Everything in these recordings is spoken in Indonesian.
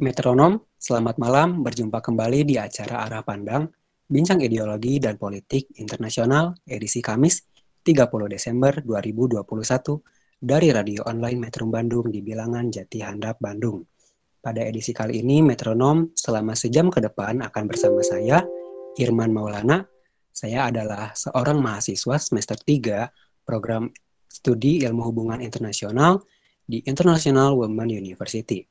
Metronom, selamat malam. Berjumpa kembali di acara Arah Pandang, Bincang Ideologi dan Politik Internasional edisi Kamis 30 Desember 2021 dari radio online Metro Bandung di Bilangan Jati Handap, Bandung. Pada edisi kali ini, Metronom selama sejam ke depan akan bersama saya, Irman Maulana. Saya adalah seorang mahasiswa semester 3 program studi ilmu hubungan internasional di International Women University.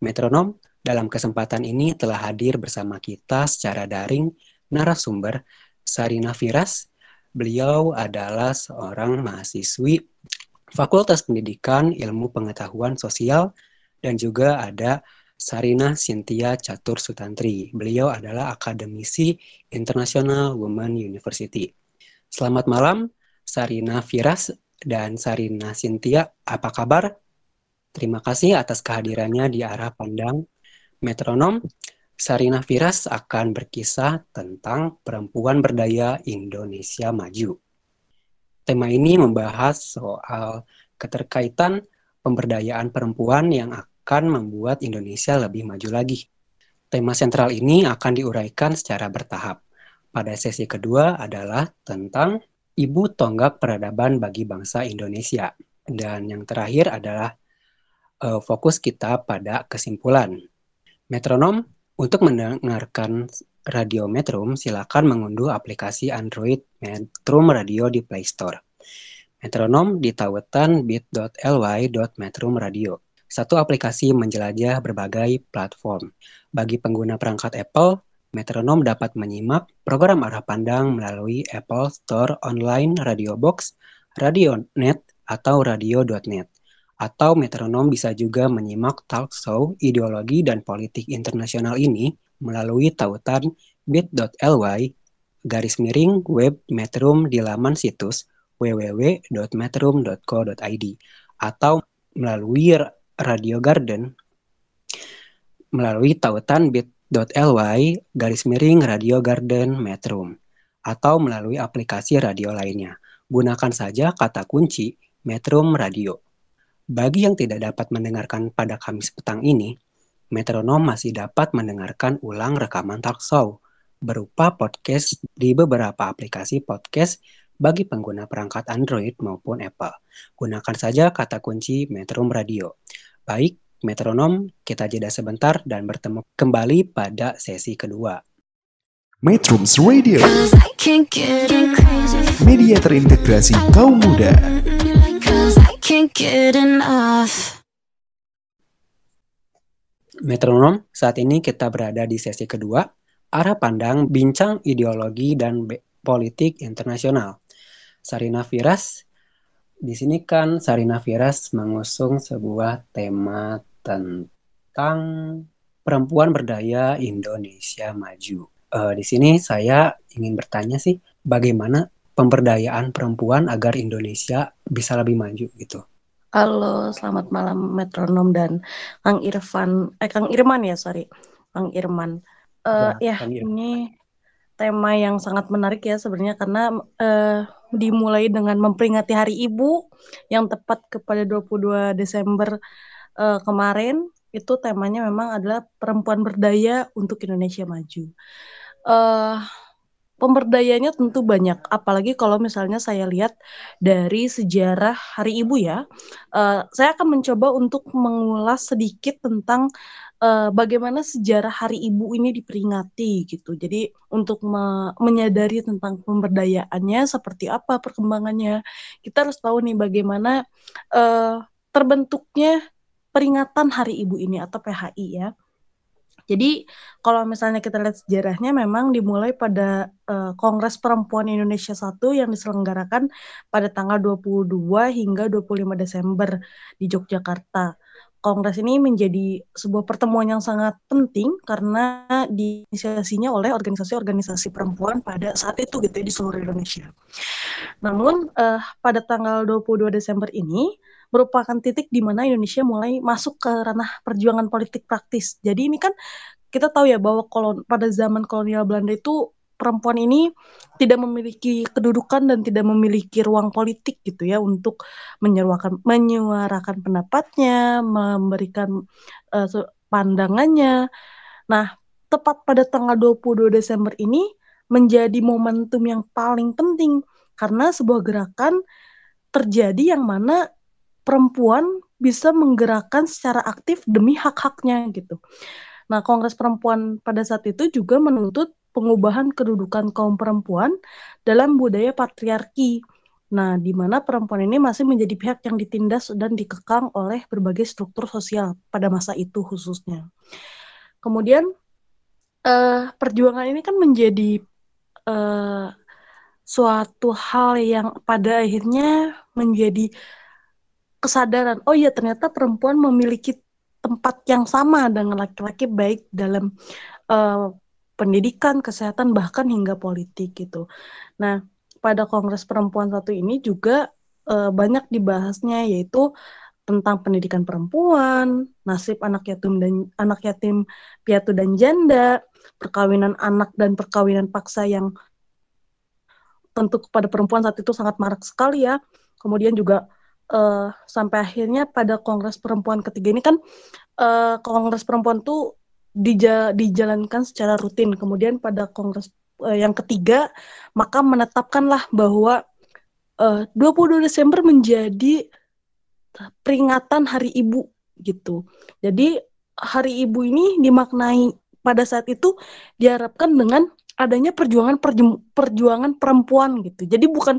Metronom, dalam kesempatan ini telah hadir bersama kita secara daring narasumber Sarina Firas. Beliau adalah seorang mahasiswi Fakultas Pendidikan Ilmu Pengetahuan Sosial dan juga ada Sarina Cynthia Catur Sutantri. Beliau adalah akademisi International Women University. Selamat malam, Sarina Firas dan Sarina Cynthia. Apa kabar? Terima kasih atas kehadirannya di arah pandang metronom. Sarina Firas akan berkisah tentang perempuan berdaya Indonesia maju. Tema ini membahas soal keterkaitan pemberdayaan perempuan yang akan membuat Indonesia lebih maju lagi. Tema sentral ini akan diuraikan secara bertahap. Pada sesi kedua adalah tentang ibu tonggak peradaban bagi bangsa Indonesia. Dan yang terakhir adalah uh, fokus kita pada kesimpulan. Metronom, untuk mendengarkan Radio Metrum, silakan mengunduh aplikasi Android Metrum Radio di Play Store. Metronom di tautan bit.ly.metrum radio. Satu aplikasi menjelajah berbagai platform. Bagi pengguna perangkat Apple, Metronom dapat menyimak program arah pandang melalui Apple Store Online Radio Box, Radionet, atau Radio.net atau metronom bisa juga menyimak talk show ideologi dan politik internasional ini melalui tautan bit.ly garis miring web metrum di laman situs www.metrum.co.id atau melalui Radio Garden melalui tautan bit.ly garis miring Radio Garden Metrum atau melalui aplikasi radio lainnya. Gunakan saja kata kunci Metrum Radio. Bagi yang tidak dapat mendengarkan pada Kamis petang ini, Metronom masih dapat mendengarkan ulang rekaman talk show berupa podcast di beberapa aplikasi podcast bagi pengguna perangkat Android maupun Apple. Gunakan saja kata kunci Metrum Radio. Baik, Metronom, kita jeda sebentar dan bertemu kembali pada sesi kedua. Metrums Radio. Media terintegrasi kaum muda can't get enough. Metronom, saat ini kita berada di sesi kedua, arah pandang bincang ideologi dan politik internasional. Sarina Firas, di sini kan Sarina Firas mengusung sebuah tema tentang perempuan berdaya Indonesia maju. Eh, di sini saya ingin bertanya sih, bagaimana pemberdayaan perempuan agar Indonesia bisa lebih maju gitu? Halo, selamat malam metronom dan Kang Irfan, eh Kang Irman ya, sorry, Kang Irman. Eh Ya, ya, Kang Irman. ini tema yang sangat menarik ya sebenarnya karena eh, dimulai dengan memperingati Hari Ibu yang tepat kepada 22 Desember eh, kemarin. Itu temanya memang adalah perempuan berdaya untuk Indonesia maju. Eh pemberdayanya tentu banyak, apalagi kalau misalnya saya lihat dari sejarah Hari Ibu ya. Eh, saya akan mencoba untuk mengulas sedikit tentang eh, bagaimana sejarah Hari Ibu ini diperingati gitu. Jadi untuk me- menyadari tentang pemberdayaannya seperti apa perkembangannya, kita harus tahu nih bagaimana eh, terbentuknya peringatan Hari Ibu ini atau PHI ya. Jadi kalau misalnya kita lihat sejarahnya memang dimulai pada eh, Kongres Perempuan Indonesia 1 yang diselenggarakan pada tanggal 22 hingga 25 Desember di Yogyakarta. kongres ini menjadi sebuah pertemuan yang sangat penting karena diinisiasinya oleh organisasi-organisasi perempuan pada saat itu gitu ya di seluruh Indonesia. Namun uh, pada tanggal 22 Desember ini merupakan titik di mana Indonesia mulai masuk ke ranah perjuangan politik praktis. Jadi ini kan kita tahu ya bahwa kolon pada zaman kolonial Belanda itu perempuan ini tidak memiliki kedudukan dan tidak memiliki ruang politik gitu ya untuk menyuarakan menyuarakan pendapatnya, memberikan uh, pandangannya. Nah, tepat pada tanggal 22 Desember ini menjadi momentum yang paling penting karena sebuah gerakan terjadi yang mana perempuan bisa menggerakkan secara aktif demi hak-haknya gitu. Nah, Kongres Perempuan pada saat itu juga menuntut pengubahan kedudukan kaum perempuan dalam budaya patriarki. Nah, di mana perempuan ini masih menjadi pihak yang ditindas dan dikekang oleh berbagai struktur sosial pada masa itu khususnya. Kemudian uh, perjuangan ini kan menjadi uh, suatu hal yang pada akhirnya menjadi kesadaran, oh iya ternyata perempuan memiliki tempat yang sama dengan laki-laki baik dalam uh, pendidikan, kesehatan, bahkan hingga politik gitu. Nah, pada Kongres Perempuan satu ini juga e, banyak dibahasnya yaitu tentang pendidikan perempuan, nasib anak yatim dan anak yatim piatu dan janda, perkawinan anak dan perkawinan paksa yang tentu kepada perempuan saat itu sangat marak sekali ya. Kemudian juga uh, sampai akhirnya pada Kongres Perempuan ketiga ini kan uh, Kongres Perempuan tuh dija dijalankan secara rutin. Kemudian pada kongres uh, yang ketiga, maka menetapkanlah bahwa uh, 22 Desember menjadi peringatan Hari Ibu gitu. Jadi Hari Ibu ini dimaknai pada saat itu diharapkan dengan adanya perjuangan perjuangan perempuan gitu. Jadi bukan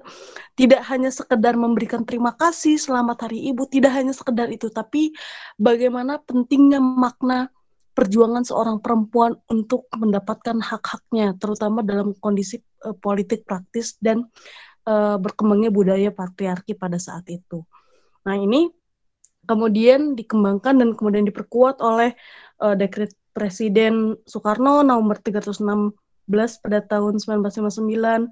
tidak hanya sekedar memberikan terima kasih selamat Hari Ibu, tidak hanya sekedar itu, tapi bagaimana pentingnya makna perjuangan seorang perempuan untuk mendapatkan hak-haknya, terutama dalam kondisi uh, politik praktis dan uh, berkembangnya budaya patriarki pada saat itu. Nah ini kemudian dikembangkan dan kemudian diperkuat oleh uh, dekret Presiden Soekarno nomor 316 pada tahun 1959.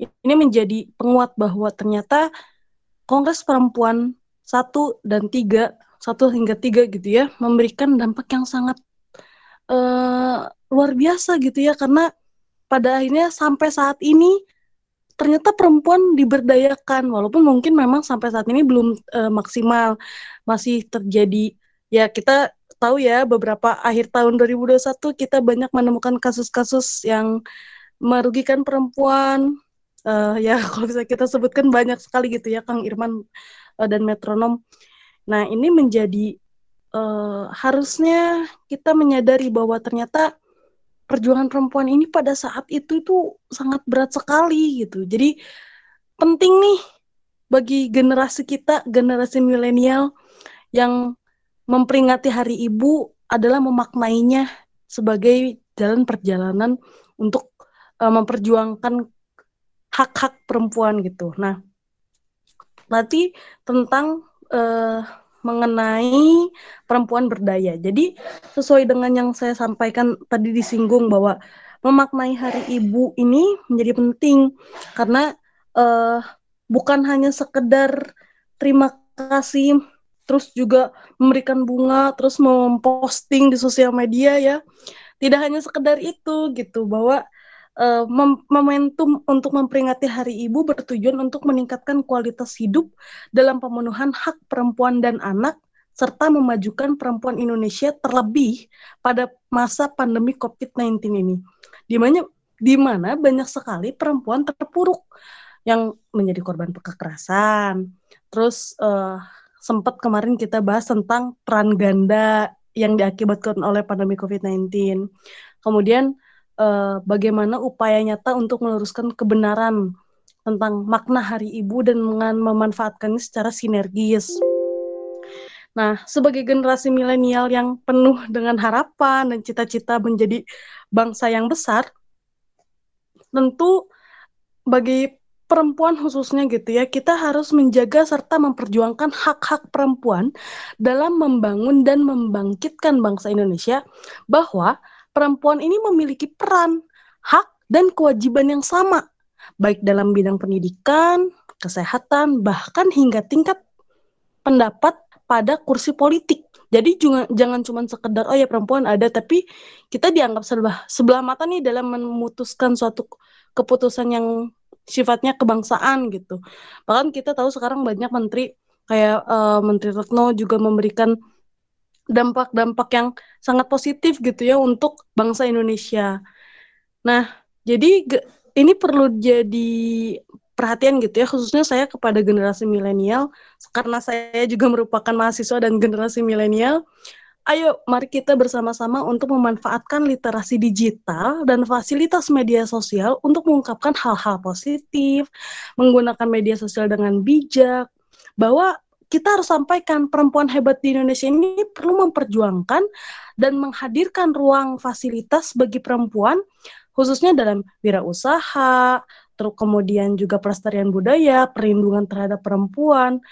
Ini menjadi penguat bahwa ternyata Kongres Perempuan satu dan tiga satu hingga tiga gitu ya memberikan dampak yang sangat uh, luar biasa gitu ya. Karena pada akhirnya sampai saat ini ternyata perempuan diberdayakan. Walaupun mungkin memang sampai saat ini belum uh, maksimal masih terjadi. Ya kita tahu ya beberapa akhir tahun 2021 kita banyak menemukan kasus-kasus yang merugikan perempuan uh, ya kalau bisa kita sebutkan banyak sekali gitu ya Kang Irman uh, dan metronom nah ini menjadi uh, harusnya kita menyadari bahwa ternyata perjuangan perempuan ini pada saat itu itu sangat berat sekali gitu. Jadi penting nih bagi generasi kita, generasi milenial yang memperingati Hari Ibu adalah memaknainya sebagai jalan perjalanan untuk uh, memperjuangkan hak-hak perempuan gitu. Nah, nanti tentang uh, mengenai perempuan berdaya. Jadi sesuai dengan yang saya sampaikan tadi disinggung bahwa memaknai Hari Ibu ini menjadi penting karena uh, bukan hanya sekedar terima kasih terus juga memberikan bunga terus memposting di sosial media ya. Tidak hanya sekedar itu gitu bahwa uh, momentum untuk memperingati Hari Ibu bertujuan untuk meningkatkan kualitas hidup dalam pemenuhan hak perempuan dan anak serta memajukan perempuan Indonesia terlebih pada masa pandemi COVID-19 ini. Di mana di mana banyak sekali perempuan terpuruk yang menjadi korban kekerasan. Terus uh, sempat kemarin kita bahas tentang peran ganda yang diakibatkan oleh pandemi COVID-19. Kemudian uh, bagaimana upaya nyata untuk meluruskan kebenaran tentang makna Hari Ibu dan memanfaatkannya secara sinergis. Nah, sebagai generasi milenial yang penuh dengan harapan dan cita-cita menjadi bangsa yang besar, tentu bagi perempuan khususnya gitu ya, kita harus menjaga serta memperjuangkan hak-hak perempuan dalam membangun dan membangkitkan bangsa Indonesia bahwa perempuan ini memiliki peran, hak, dan kewajiban yang sama, baik dalam bidang pendidikan, kesehatan, bahkan hingga tingkat pendapat pada kursi politik. Jadi jangan, jangan cuma sekedar oh ya perempuan ada tapi kita dianggap sebelah sebelah mata nih dalam memutuskan suatu keputusan yang sifatnya kebangsaan gitu. Bahkan kita tahu sekarang banyak menteri kayak uh, Menteri Retno juga memberikan dampak-dampak yang sangat positif gitu ya untuk bangsa Indonesia. Nah, jadi ini perlu jadi perhatian gitu ya khususnya saya kepada generasi milenial karena saya juga merupakan mahasiswa dan generasi milenial ayo mari kita bersama-sama untuk memanfaatkan literasi digital dan fasilitas media sosial untuk mengungkapkan hal-hal positif menggunakan media sosial dengan bijak bahwa kita harus sampaikan perempuan hebat di Indonesia ini perlu memperjuangkan dan menghadirkan ruang fasilitas bagi perempuan khususnya dalam wirausaha, terus kemudian juga pelestarian budaya, perlindungan terhadap perempuan.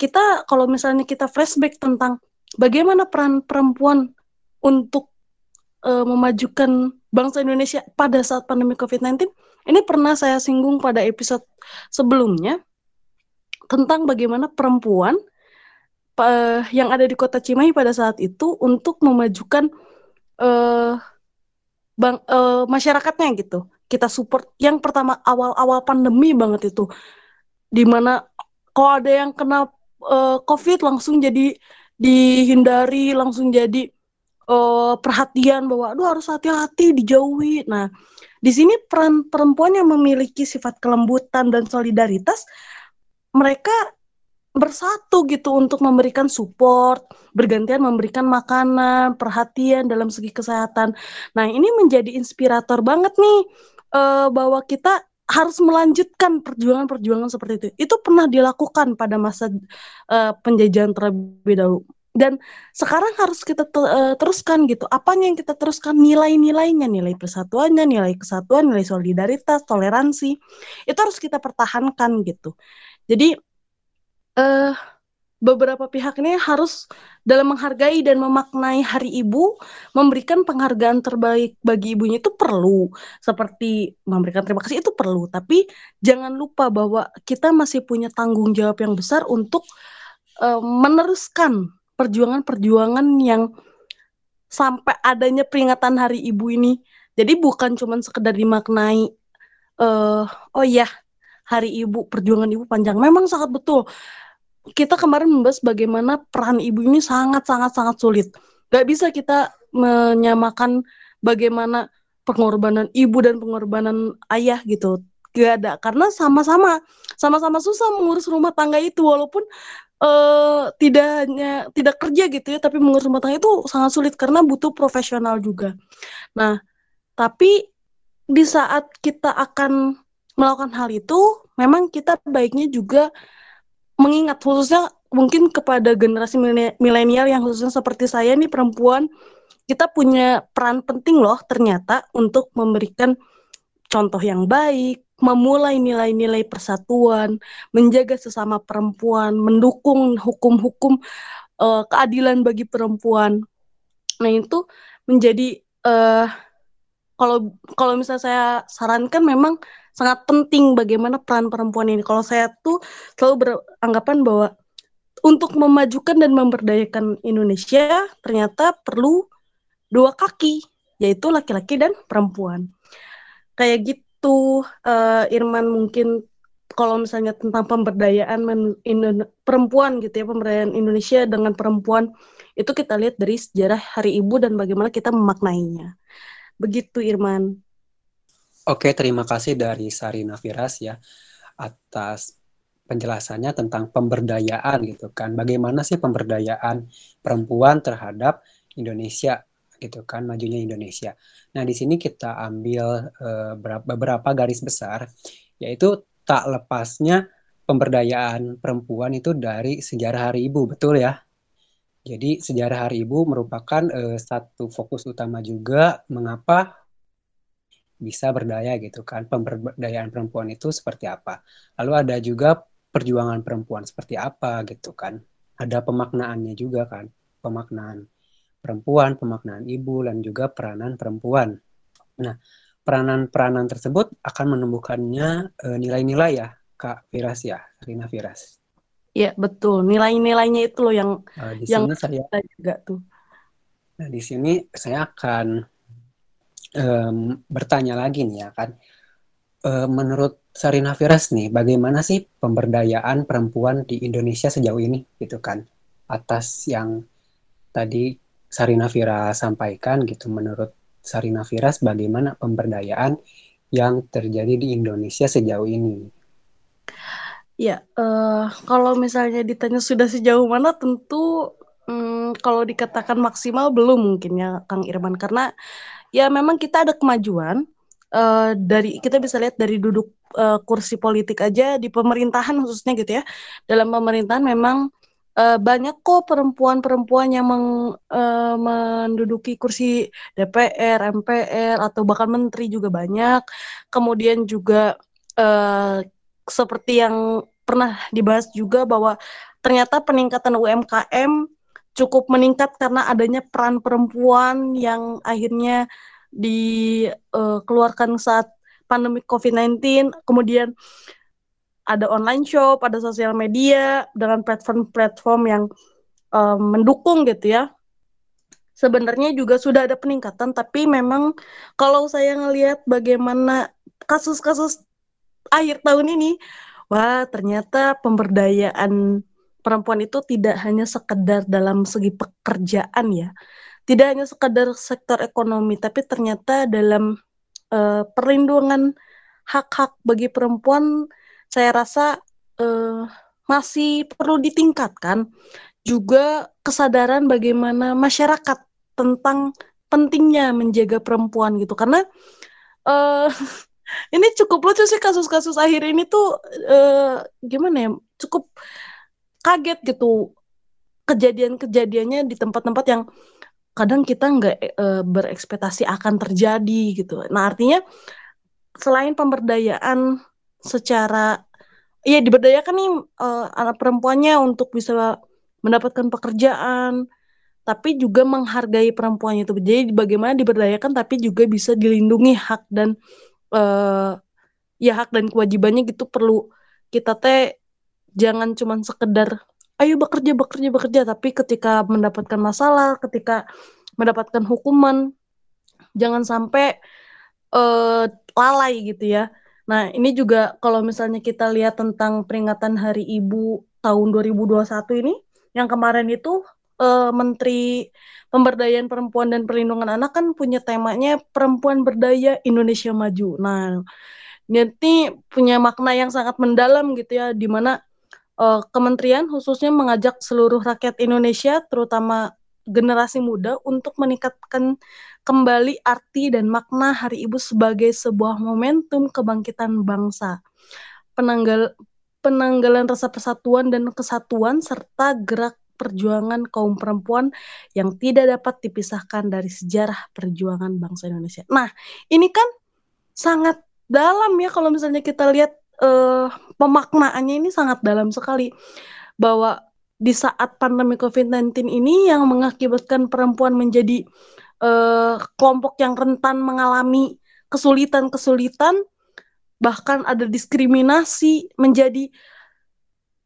Kita kalau misalnya kita flashback tentang bagaimana peran perempuan untuk uh, memajukan bangsa Indonesia pada saat pandemi COVID-19, ini pernah saya singgung pada episode sebelumnya tentang bagaimana perempuan uh, yang ada di kota Cimahi pada saat itu untuk memajukan uh, bang uh, masyarakatnya gitu. Kita support. Yang pertama awal-awal pandemi banget itu. Di mana kalau ada yang kena uh, covid langsung jadi dihindari langsung jadi uh, perhatian bahwa aduh harus hati-hati dijauhi nah di sini peran perempuan yang memiliki sifat kelembutan dan solidaritas mereka bersatu gitu untuk memberikan support, bergantian memberikan makanan, perhatian dalam segi kesehatan. Nah, ini menjadi inspirator banget nih uh, bahwa kita harus melanjutkan perjuangan-perjuangan seperti itu. Itu pernah dilakukan pada masa uh, penjajahan terlebih dahulu. Dan sekarang harus kita te uh, teruskan gitu. Apanya yang kita teruskan? Nilai-nilainya, nilai persatuannya, nilai kesatuan, nilai solidaritas, toleransi. Itu harus kita pertahankan gitu. Jadi uh, beberapa pihak ini harus dalam menghargai dan memaknai Hari Ibu, memberikan penghargaan terbaik bagi ibunya itu perlu. Seperti memberikan terima kasih itu perlu, tapi jangan lupa bahwa kita masih punya tanggung jawab yang besar untuk uh, meneruskan perjuangan-perjuangan yang sampai adanya peringatan Hari Ibu ini. Jadi bukan cuma sekedar dimaknai uh, oh ya, Hari Ibu, perjuangan ibu panjang. Memang sangat betul kita kemarin membahas bagaimana peran ibu ini sangat-sangat-sangat sulit. Gak bisa kita menyamakan bagaimana pengorbanan ibu dan pengorbanan ayah gitu. Gak ada karena sama-sama sama-sama susah mengurus rumah tangga itu walaupun uh, tidak hanya tidak kerja gitu ya, tapi mengurus rumah tangga itu sangat sulit karena butuh profesional juga. Nah, tapi di saat kita akan melakukan hal itu, memang kita baiknya juga mengingat khususnya mungkin kepada generasi milenial yang khususnya seperti saya nih perempuan kita punya peran penting loh ternyata untuk memberikan contoh yang baik, memulai nilai-nilai persatuan, menjaga sesama perempuan, mendukung hukum-hukum uh, keadilan bagi perempuan. Nah itu menjadi uh, kalau kalau misalnya saya sarankan memang sangat penting bagaimana peran perempuan ini. Kalau saya tuh selalu beranggapan bahwa untuk memajukan dan memberdayakan Indonesia ternyata perlu dua kaki, yaitu laki-laki dan perempuan. Kayak gitu, uh, Irman mungkin kalau misalnya tentang pemberdayaan perempuan gitu ya, pemberdayaan Indonesia dengan perempuan itu kita lihat dari sejarah Hari Ibu dan bagaimana kita memaknainya. Begitu Irman. Oke, terima kasih dari Sarina Firas ya atas penjelasannya tentang pemberdayaan gitu kan. Bagaimana sih pemberdayaan perempuan terhadap Indonesia gitu kan, majunya Indonesia. Nah, di sini kita ambil uh, beberapa garis besar yaitu tak lepasnya pemberdayaan perempuan itu dari sejarah Hari Ibu, betul ya? Jadi sejarah Hari Ibu merupakan uh, satu fokus utama juga mengapa bisa berdaya gitu kan. Pemberdayaan perempuan itu seperti apa. Lalu ada juga perjuangan perempuan seperti apa gitu kan. Ada pemaknaannya juga kan. Pemaknaan perempuan, pemaknaan ibu, dan juga peranan perempuan. Nah, peranan-peranan tersebut akan menumbuhkannya eh, nilai-nilai ya, Kak Firas ya, Rina Firas. Iya, betul. Nilai-nilainya itu loh yang di yang sini saya juga tuh. Nah, di sini saya akan em, bertanya lagi nih ya kan. Eh, menurut Sarina Firas nih, bagaimana sih pemberdayaan perempuan di Indonesia sejauh ini gitu kan? Atas yang tadi Sarina Firas sampaikan gitu, menurut Sarina Firas bagaimana pemberdayaan yang terjadi di Indonesia sejauh ini? Ya, eh, kalau misalnya ditanya sudah sejauh mana, tentu mm, kalau dikatakan maksimal belum mungkin ya, Kang Irman, karena ya memang kita ada kemajuan eh, dari kita bisa lihat dari duduk eh, kursi politik aja di pemerintahan khususnya gitu ya. Dalam pemerintahan memang eh, banyak kok perempuan-perempuan yang meng- eh, menduduki kursi DPR, MPR atau bahkan menteri juga banyak. Kemudian juga eh, seperti yang pernah dibahas juga bahwa ternyata peningkatan UMKM cukup meningkat karena adanya peran perempuan yang akhirnya dikeluarkan saat pandemi COVID-19, kemudian ada online shop, ada sosial media dengan platform-platform yang eh, mendukung gitu ya. Sebenarnya juga sudah ada peningkatan, tapi memang kalau saya ngelihat bagaimana kasus-kasus akhir tahun ini, wah ternyata pemberdayaan perempuan itu tidak hanya sekedar dalam segi pekerjaan ya, tidak hanya sekedar sektor ekonomi, tapi ternyata dalam eh, perlindungan hak-hak bagi perempuan, saya rasa eh, masih perlu ditingkatkan. Juga kesadaran bagaimana masyarakat tentang pentingnya menjaga perempuan gitu, karena eh ini cukup lucu sih kasus-kasus akhir ini tuh eh, gimana ya cukup kaget gitu kejadian-kejadiannya di tempat-tempat yang kadang kita nggak eh, berekspektasi akan terjadi gitu. Nah artinya selain pemberdayaan secara ya diberdayakan nih eh, anak perempuannya untuk bisa mendapatkan pekerjaan, tapi juga menghargai perempuannya itu. Jadi bagaimana diberdayakan tapi juga bisa dilindungi hak dan eh ya hak dan kewajibannya gitu perlu kita teh jangan cuman sekedar ayo bekerja bekerja bekerja tapi ketika mendapatkan masalah ketika mendapatkan hukuman jangan sampai eh, lalai gitu ya nah ini juga kalau misalnya kita lihat tentang peringatan Hari Ibu tahun 2021 ini yang kemarin itu eh, Menteri Pemberdayaan Perempuan dan Perlindungan Anak kan punya temanya Perempuan Berdaya Indonesia Maju. Nah, ini punya makna yang sangat mendalam gitu ya, di eh, kementerian khususnya mengajak seluruh rakyat Indonesia, terutama generasi muda, untuk meningkatkan kembali arti dan makna Hari Ibu sebagai sebuah momentum kebangkitan bangsa, penanggal penanggalan rasa persatuan dan kesatuan serta gerak perjuangan kaum perempuan yang tidak dapat dipisahkan dari sejarah perjuangan bangsa Indonesia. Nah, ini kan sangat dalam ya kalau misalnya kita lihat eh, pemaknaannya ini sangat dalam sekali. Bahwa di saat pandemi COVID-19 ini yang mengakibatkan perempuan menjadi eh, kelompok yang rentan mengalami kesulitan-kesulitan bahkan ada diskriminasi menjadi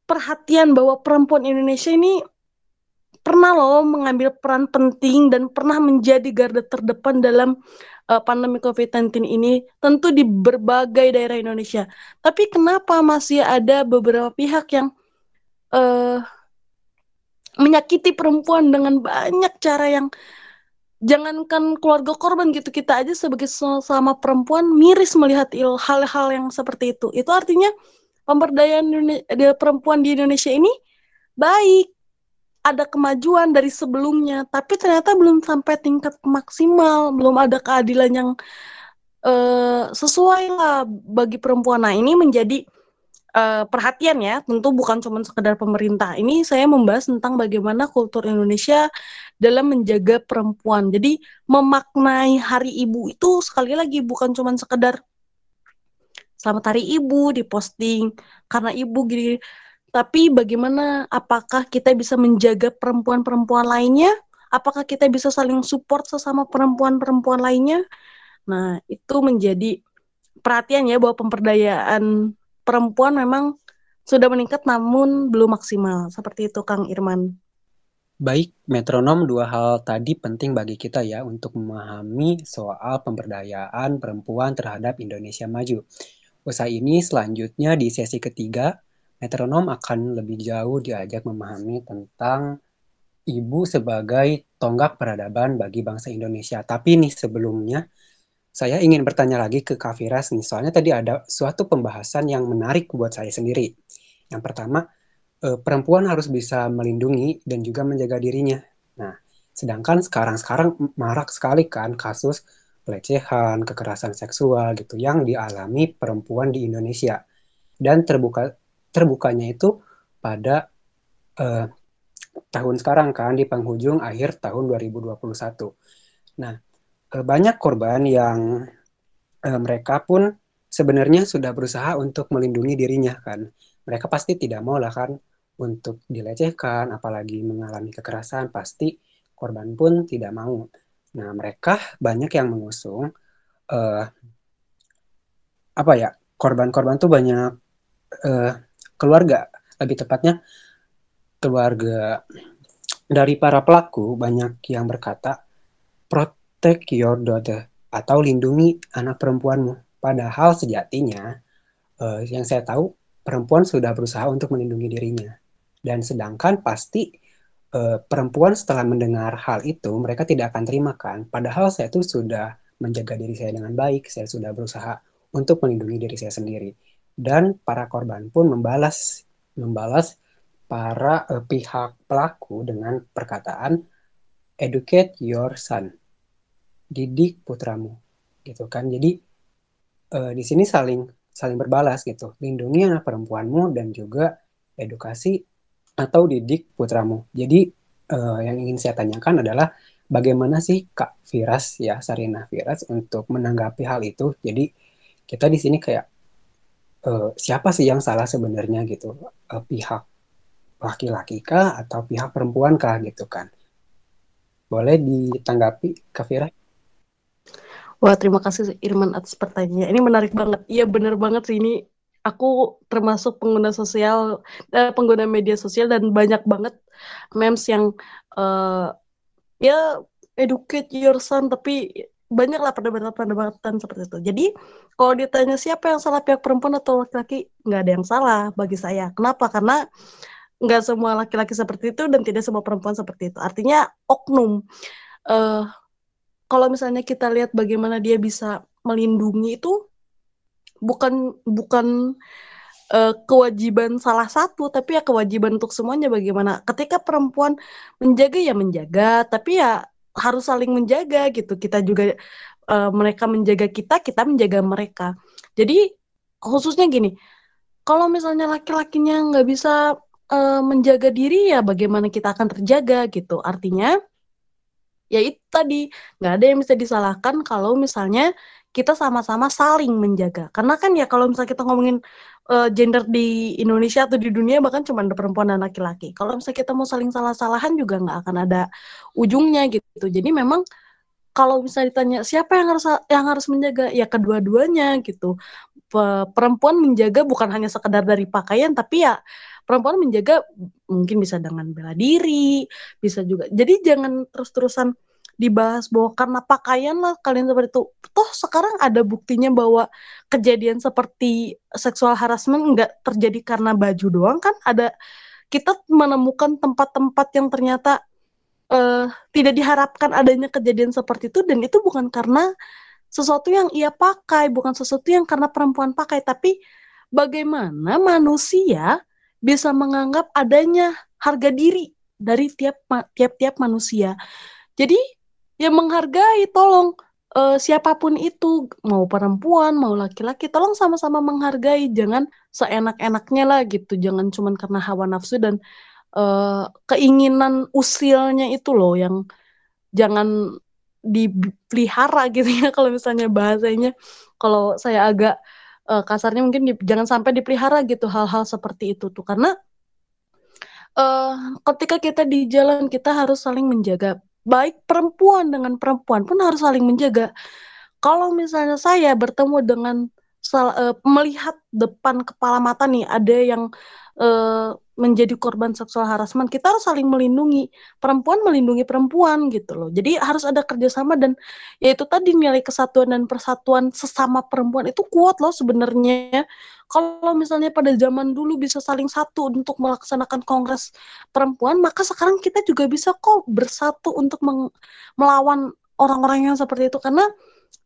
perhatian bahwa perempuan Indonesia ini pernah loh mengambil peran penting dan pernah menjadi garda terdepan dalam uh, pandemi COVID-19 ini tentu di berbagai daerah Indonesia. Tapi kenapa masih ada beberapa pihak yang uh, menyakiti perempuan dengan banyak cara yang jangankan keluarga korban gitu kita aja sebagai sama perempuan miris melihat hal-hal yang seperti itu. Itu artinya pemberdayaan perempuan di Indonesia ini baik ada kemajuan dari sebelumnya, tapi ternyata belum sampai tingkat maksimal, belum ada keadilan yang uh, sesuai lah bagi perempuan. Nah ini menjadi eh, perhatian ya, tentu bukan cuma sekedar pemerintah. Ini saya membahas tentang bagaimana kultur Indonesia dalam menjaga perempuan. Jadi memaknai Hari Ibu itu sekali lagi bukan cuma sekedar Selamat Hari Ibu diposting karena ibu gini. Tapi bagaimana apakah kita bisa menjaga perempuan-perempuan lainnya? Apakah kita bisa saling support sesama perempuan-perempuan lainnya? Nah, itu menjadi perhatian ya bahwa pemberdayaan perempuan memang sudah meningkat namun belum maksimal. Seperti itu Kang Irman. Baik, metronom dua hal tadi penting bagi kita ya untuk memahami soal pemberdayaan perempuan terhadap Indonesia maju. Usai ini selanjutnya di sesi ketiga, metronom akan lebih jauh diajak memahami tentang ibu sebagai tonggak peradaban bagi bangsa Indonesia. Tapi nih sebelumnya, saya ingin bertanya lagi ke Kak Firas nih, soalnya tadi ada suatu pembahasan yang menarik buat saya sendiri. Yang pertama, eh, perempuan harus bisa melindungi dan juga menjaga dirinya. Nah, sedangkan sekarang-sekarang marak sekali kan kasus pelecehan, kekerasan seksual gitu yang dialami perempuan di Indonesia. Dan terbuka terbukanya itu pada eh, tahun sekarang kan di penghujung akhir tahun 2021. Nah, Eh, banyak korban yang uh, mereka pun sebenarnya sudah berusaha untuk melindungi dirinya kan. Mereka pasti tidak mau lah kan untuk dilecehkan, apalagi mengalami kekerasan, pasti korban pun tidak mau. Nah, mereka banyak yang mengusung uh, apa ya korban-korban tuh banyak uh, keluarga, lebih tepatnya keluarga dari para pelaku banyak yang berkata protect your daughter atau lindungi anak perempuanmu. Padahal sejatinya uh, yang saya tahu perempuan sudah berusaha untuk melindungi dirinya. Dan sedangkan pasti uh, perempuan setelah mendengar hal itu mereka tidak akan terima kan. Padahal saya tuh sudah menjaga diri saya dengan baik, saya sudah berusaha untuk melindungi diri saya sendiri. Dan para korban pun membalas membalas para uh, pihak pelaku dengan perkataan educate your son. Didik putramu gitu kan. Jadi uh, di sini saling saling berbalas gitu. Lindungi anak perempuanmu dan juga edukasi atau didik putramu. Jadi uh, yang ingin saya tanyakan adalah bagaimana sih Kak Firas ya Sarina Firas untuk menanggapi hal itu? Jadi kita di sini kayak uh, siapa sih yang salah sebenarnya gitu uh, pihak laki-laki kah atau pihak perempuan kah gitu kan boleh ditanggapi Kak Firas Wah, terima kasih Irman atas pertanyaannya. Ini menarik banget. Iya, benar banget sih ini. Aku termasuk pengguna sosial, eh, pengguna media sosial dan banyak banget memes yang uh, ya educate your son, tapi banyak lah perdebatan-perdebatan seperti itu. Jadi kalau ditanya siapa yang salah pihak perempuan atau laki-laki, nggak ada yang salah bagi saya. Kenapa? Karena nggak semua laki-laki seperti itu dan tidak semua perempuan seperti itu. Artinya oknum. Uh, kalau misalnya kita lihat bagaimana dia bisa melindungi itu bukan bukan uh, kewajiban salah satu tapi ya kewajiban untuk semuanya bagaimana ketika perempuan menjaga ya menjaga tapi ya harus saling menjaga gitu. Kita juga uh, mereka menjaga kita kita menjaga mereka. Jadi khususnya gini kalau misalnya laki-lakinya nggak bisa uh, menjaga diri ya bagaimana kita akan terjaga gitu. Artinya ya itu tadi nggak ada yang bisa disalahkan kalau misalnya kita sama-sama saling menjaga. Karena kan ya kalau misalnya kita ngomongin uh, gender di Indonesia atau di dunia bahkan cuma ada perempuan dan laki-laki. Kalau misalnya kita mau saling salah-salahan juga nggak akan ada ujungnya gitu. Jadi memang kalau misalnya ditanya siapa yang harus yang harus menjaga? Ya kedua-duanya gitu. Perempuan menjaga bukan hanya sekedar dari pakaian tapi ya perempuan menjaga mungkin bisa dengan bela diri, bisa juga. Jadi jangan terus-terusan dibahas bahwa karena pakaian lah kalian seperti itu. Toh sekarang ada buktinya bahwa kejadian seperti seksual harassment nggak terjadi karena baju doang kan? Ada kita menemukan tempat-tempat yang ternyata uh, tidak diharapkan adanya kejadian seperti itu dan itu bukan karena sesuatu yang ia pakai, bukan sesuatu yang karena perempuan pakai, tapi bagaimana manusia bisa menganggap adanya harga diri dari tiap tiap-tiap manusia. Jadi ya menghargai tolong eh, siapa pun itu mau perempuan mau laki-laki tolong sama-sama menghargai. Jangan seenak-enaknya lah gitu. Jangan cuman karena hawa nafsu dan eh, keinginan usilnya itu loh yang jangan dipelihara gitu ya kalau misalnya bahasanya. Kalau saya agak eh, kasarnya mungkin di- jangan sampai dipelihara gitu hal-hal seperti itu tuh. Karena eh ketika kita di jalan kita harus saling menjaga. Baik perempuan dengan perempuan pun harus saling menjaga. Kalau misalnya saya bertemu dengan eh, melihat depan kepala mata nih ada yang eh, menjadi korban seksual harassment, kita harus saling melindungi. Perempuan melindungi perempuan gitu loh. Jadi harus ada kerjasama dan yaitu tadi nilai kesatuan dan persatuan sesama perempuan itu kuat loh sebenarnya. Kalau misalnya pada zaman dulu bisa saling satu untuk melaksanakan kongres perempuan, maka sekarang kita juga bisa kok bersatu untuk melawan orang-orang yang seperti itu karena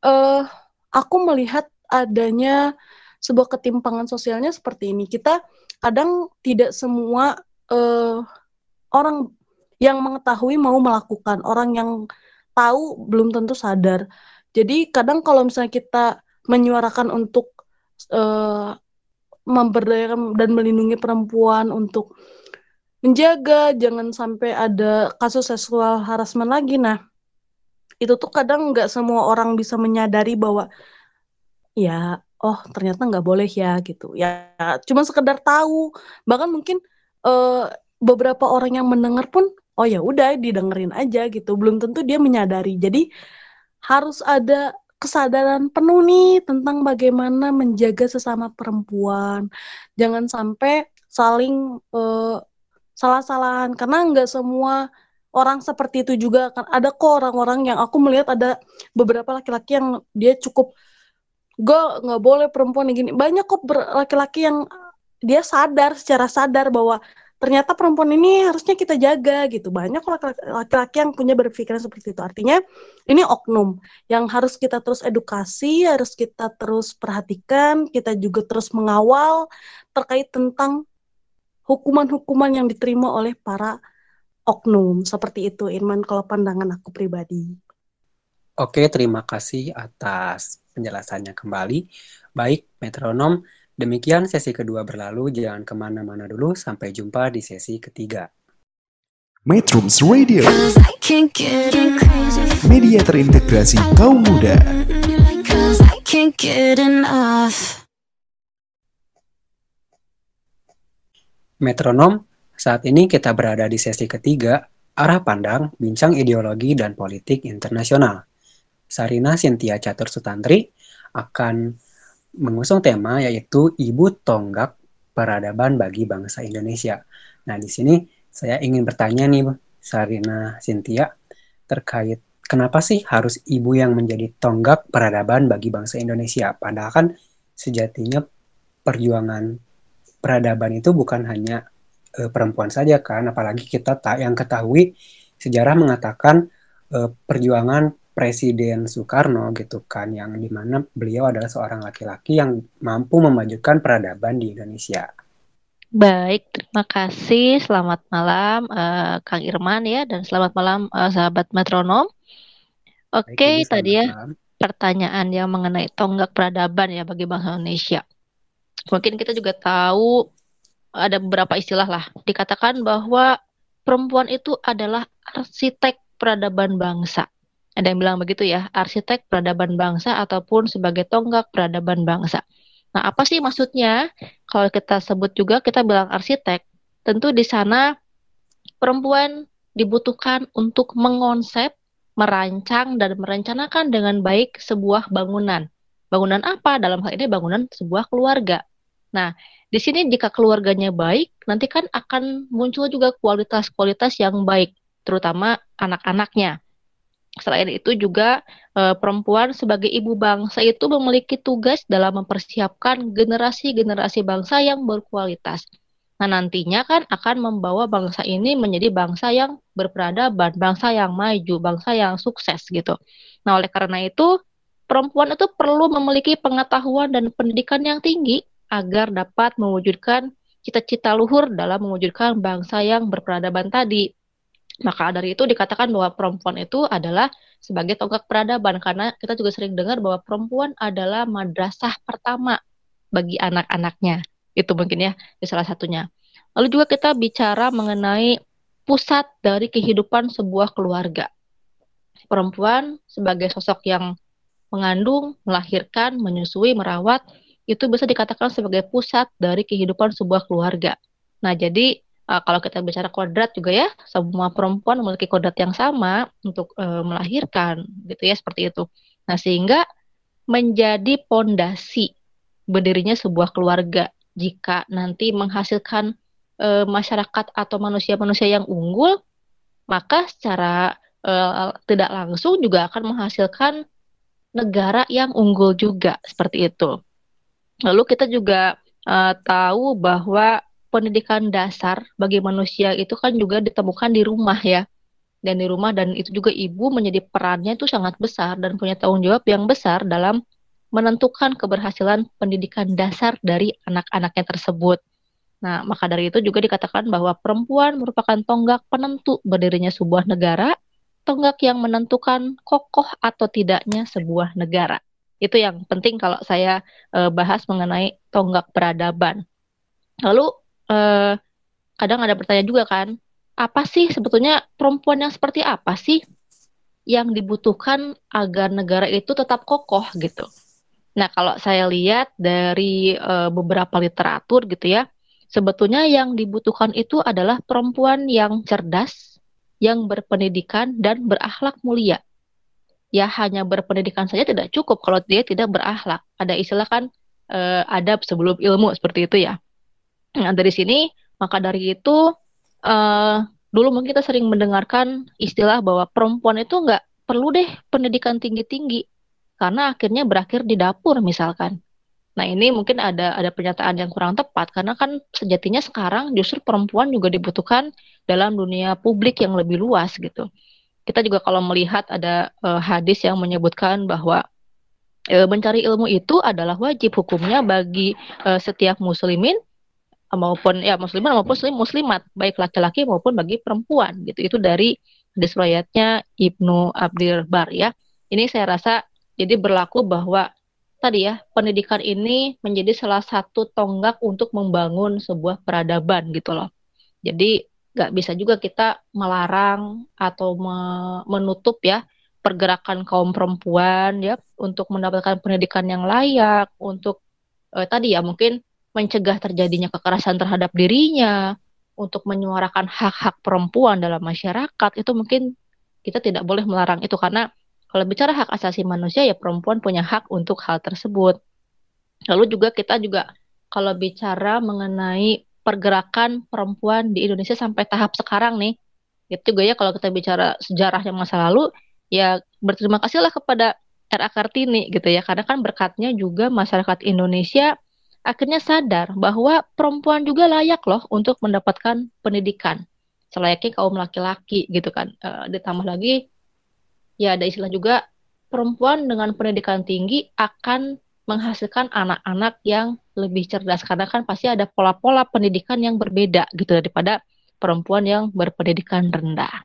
eh aku melihat adanya sebuah ketimpangan sosialnya seperti ini. Kita kadang tidak semua eh orang yang mengetahui mau melakukan, orang yang tahu belum tentu sadar. Jadi kadang kalau misalnya kita menyuarakan untuk eh memberdayakan dan melindungi perempuan untuk menjaga jangan sampai ada kasus seksual harassment lagi. Nah, itu tuh kadang nggak semua orang bisa menyadari bahwa ya oh ternyata nggak boleh ya gitu. Ya cuma sekedar tahu. Bahkan mungkin eh, beberapa orang yang mendengar pun oh ya udah didengerin aja gitu. Belum tentu dia menyadari. Jadi harus ada kesadaran penuh nih tentang bagaimana menjaga sesama perempuan. Jangan sampai saling eh, salah-salahan. Karena nggak semua orang seperti itu juga. Kan ada kok orang-orang yang aku melihat ada beberapa laki-laki yang dia cukup gue nggak boleh perempuan gini. Banyak kok laki-laki yang dia sadar secara sadar bahwa ternyata perempuan ini harusnya kita jaga gitu. Banyak laki-laki yang punya berpikiran seperti itu. Artinya ini oknum yang harus kita terus edukasi harus kita terus perhatikan kita juga terus mengawal terkait tentang hukuman-hukuman yang diterima oleh para oknum. Seperti itu Irman kalau pandangan aku pribadi Oke, terima kasih atas penjelasannya kembali. Baik, metronom, demikian sesi kedua berlalu. Jangan ke mana-mana dulu, sampai jumpa di sesi ketiga. Metrums Radio, media terintegrasi kaum muda. Metronom, saat ini kita berada di sesi ketiga, arah pandang, bincang ideologi dan politik internasional. Sarina Sintia Catur Sutantri akan mengusung tema yaitu Ibu Tonggak Peradaban bagi Bangsa Indonesia. Nah, di sini saya ingin bertanya nih, Sarina Sintia, terkait kenapa sih harus ibu yang menjadi tonggak peradaban bagi bangsa Indonesia? Padahal kan sejatinya perjuangan peradaban itu bukan hanya eh, perempuan saja kan, apalagi kita tak yang ketahui sejarah mengatakan eh, perjuangan Presiden Soekarno gitu kan, yang di mana beliau adalah seorang laki-laki yang mampu memajukan peradaban di Indonesia. Baik, terima kasih. Selamat malam, eh, Kang Irman ya, dan selamat malam eh, sahabat metronom. Oke, Ibu, tadi ya malam. pertanyaan yang mengenai tonggak peradaban ya bagi bangsa Indonesia. Mungkin kita juga tahu ada beberapa istilah lah. Dikatakan bahwa perempuan itu adalah arsitek peradaban bangsa. Ada yang bilang begitu ya, arsitek peradaban bangsa ataupun sebagai tonggak peradaban bangsa. Nah, apa sih maksudnya? Kalau kita sebut juga kita bilang arsitek, tentu di sana perempuan dibutuhkan untuk mengonsep, merancang dan merencanakan dengan baik sebuah bangunan. Bangunan apa? Dalam hal ini bangunan sebuah keluarga. Nah, di sini jika keluarganya baik, nanti kan akan muncul juga kualitas-kualitas yang baik, terutama anak-anaknya. Selain itu juga eh, perempuan sebagai ibu bangsa itu memiliki tugas dalam mempersiapkan generasi-generasi bangsa yang berkualitas. Nah, nantinya kan akan membawa bangsa ini menjadi bangsa yang berperadaban, bangsa yang maju, bangsa yang sukses gitu. Nah, oleh karena itu perempuan itu perlu memiliki pengetahuan dan pendidikan yang tinggi agar dapat mewujudkan cita-cita luhur dalam mewujudkan bangsa yang berperadaban tadi. Maka dari itu dikatakan bahwa perempuan itu adalah sebagai tonggak peradaban karena kita juga sering dengar bahwa perempuan adalah madrasah pertama bagi anak-anaknya. Itu mungkin ya, salah satunya. Lalu juga kita bicara mengenai pusat dari kehidupan sebuah keluarga. Perempuan sebagai sosok yang mengandung, melahirkan, menyusui, merawat, itu bisa dikatakan sebagai pusat dari kehidupan sebuah keluarga. Nah, jadi uh, kalau kita bicara kodrat juga ya, semua perempuan memiliki kodrat yang sama untuk uh, melahirkan, gitu ya, seperti itu. Nah, sehingga menjadi pondasi berdirinya sebuah keluarga jika nanti menghasilkan uh, masyarakat atau manusia-manusia yang unggul, maka secara uh, tidak langsung juga akan menghasilkan negara yang unggul juga seperti itu. Lalu kita juga uh, tahu bahwa pendidikan dasar bagi manusia itu kan juga ditemukan di rumah ya. Dan di rumah dan itu juga ibu menjadi perannya itu sangat besar dan punya tanggung jawab yang besar dalam menentukan keberhasilan pendidikan dasar dari anak-anaknya tersebut. Nah, maka dari itu juga dikatakan bahwa perempuan merupakan tonggak penentu berdirinya sebuah negara, tonggak yang menentukan kokoh atau tidaknya sebuah negara. Itu yang penting kalau saya uh, bahas mengenai tonggak peradaban. Lalu uh, kadang ada pertanyaan juga kan, apa sih sebetulnya perempuan yang seperti apa sih yang dibutuhkan agar negara itu tetap kokoh gitu. Nah, kalau saya lihat dari uh, beberapa literatur gitu ya, sebetulnya yang dibutuhkan itu adalah perempuan yang cerdas, yang berpendidikan dan berakhlak mulia ya hanya berpendidikan saja tidak cukup kalau dia tidak berakhlak. Ada istilah kan uh, adab sebelum ilmu seperti itu ya. Nah, dari sini maka dari itu uh, dulu mungkin kita sering mendengarkan istilah bahwa perempuan itu nggak perlu deh pendidikan tinggi-tinggi karena akhirnya berakhir di dapur misalkan. Nah ini mungkin ada ada pernyataan yang kurang tepat karena kan sejatinya sekarang justru perempuan juga dibutuhkan dalam dunia publik yang lebih luas gitu kita juga kalau melihat ada uh, hadis yang menyebutkan bahwa uh, mencari ilmu itu adalah wajib hukumnya bagi uh, setiap muslimin maupun ya muslimin maupun muslim muslimat baik laki-laki maupun bagi perempuan gitu. Itu dari hadis riwayatnya Ibnu Abdul Bar ya. Ini saya rasa jadi berlaku bahwa tadi ya pendidikan ini menjadi salah satu tonggak untuk membangun sebuah peradaban gitu loh. Jadi nggak bisa juga kita melarang atau me menutup ya pergerakan kaum perempuan ya untuk mendapatkan pendidikan yang layak untuk eh, tadi ya mungkin mencegah terjadinya kekerasan terhadap dirinya untuk menyuarakan hak-hak perempuan dalam masyarakat itu mungkin kita tidak boleh melarang itu karena kalau bicara hak asasi manusia ya perempuan punya hak untuk hal tersebut. Lalu juga kita juga kalau bicara mengenai pergerakan perempuan di Indonesia sampai tahap sekarang nih. Itu juga ya kalau kita bicara sejarah yang masa lalu, ya berterima kasihlah kepada RA Kartini gitu ya. Karena kan berkatnya juga masyarakat Indonesia akhirnya sadar bahwa perempuan juga layak loh untuk mendapatkan pendidikan selayaknya kaum laki-laki gitu kan. E, ditambah lagi ya ada istilah juga perempuan dengan pendidikan tinggi akan menghasilkan anak-anak yang lebih cerdas karena kan pasti ada pola-pola pendidikan yang berbeda gitu daripada perempuan yang berpendidikan rendah.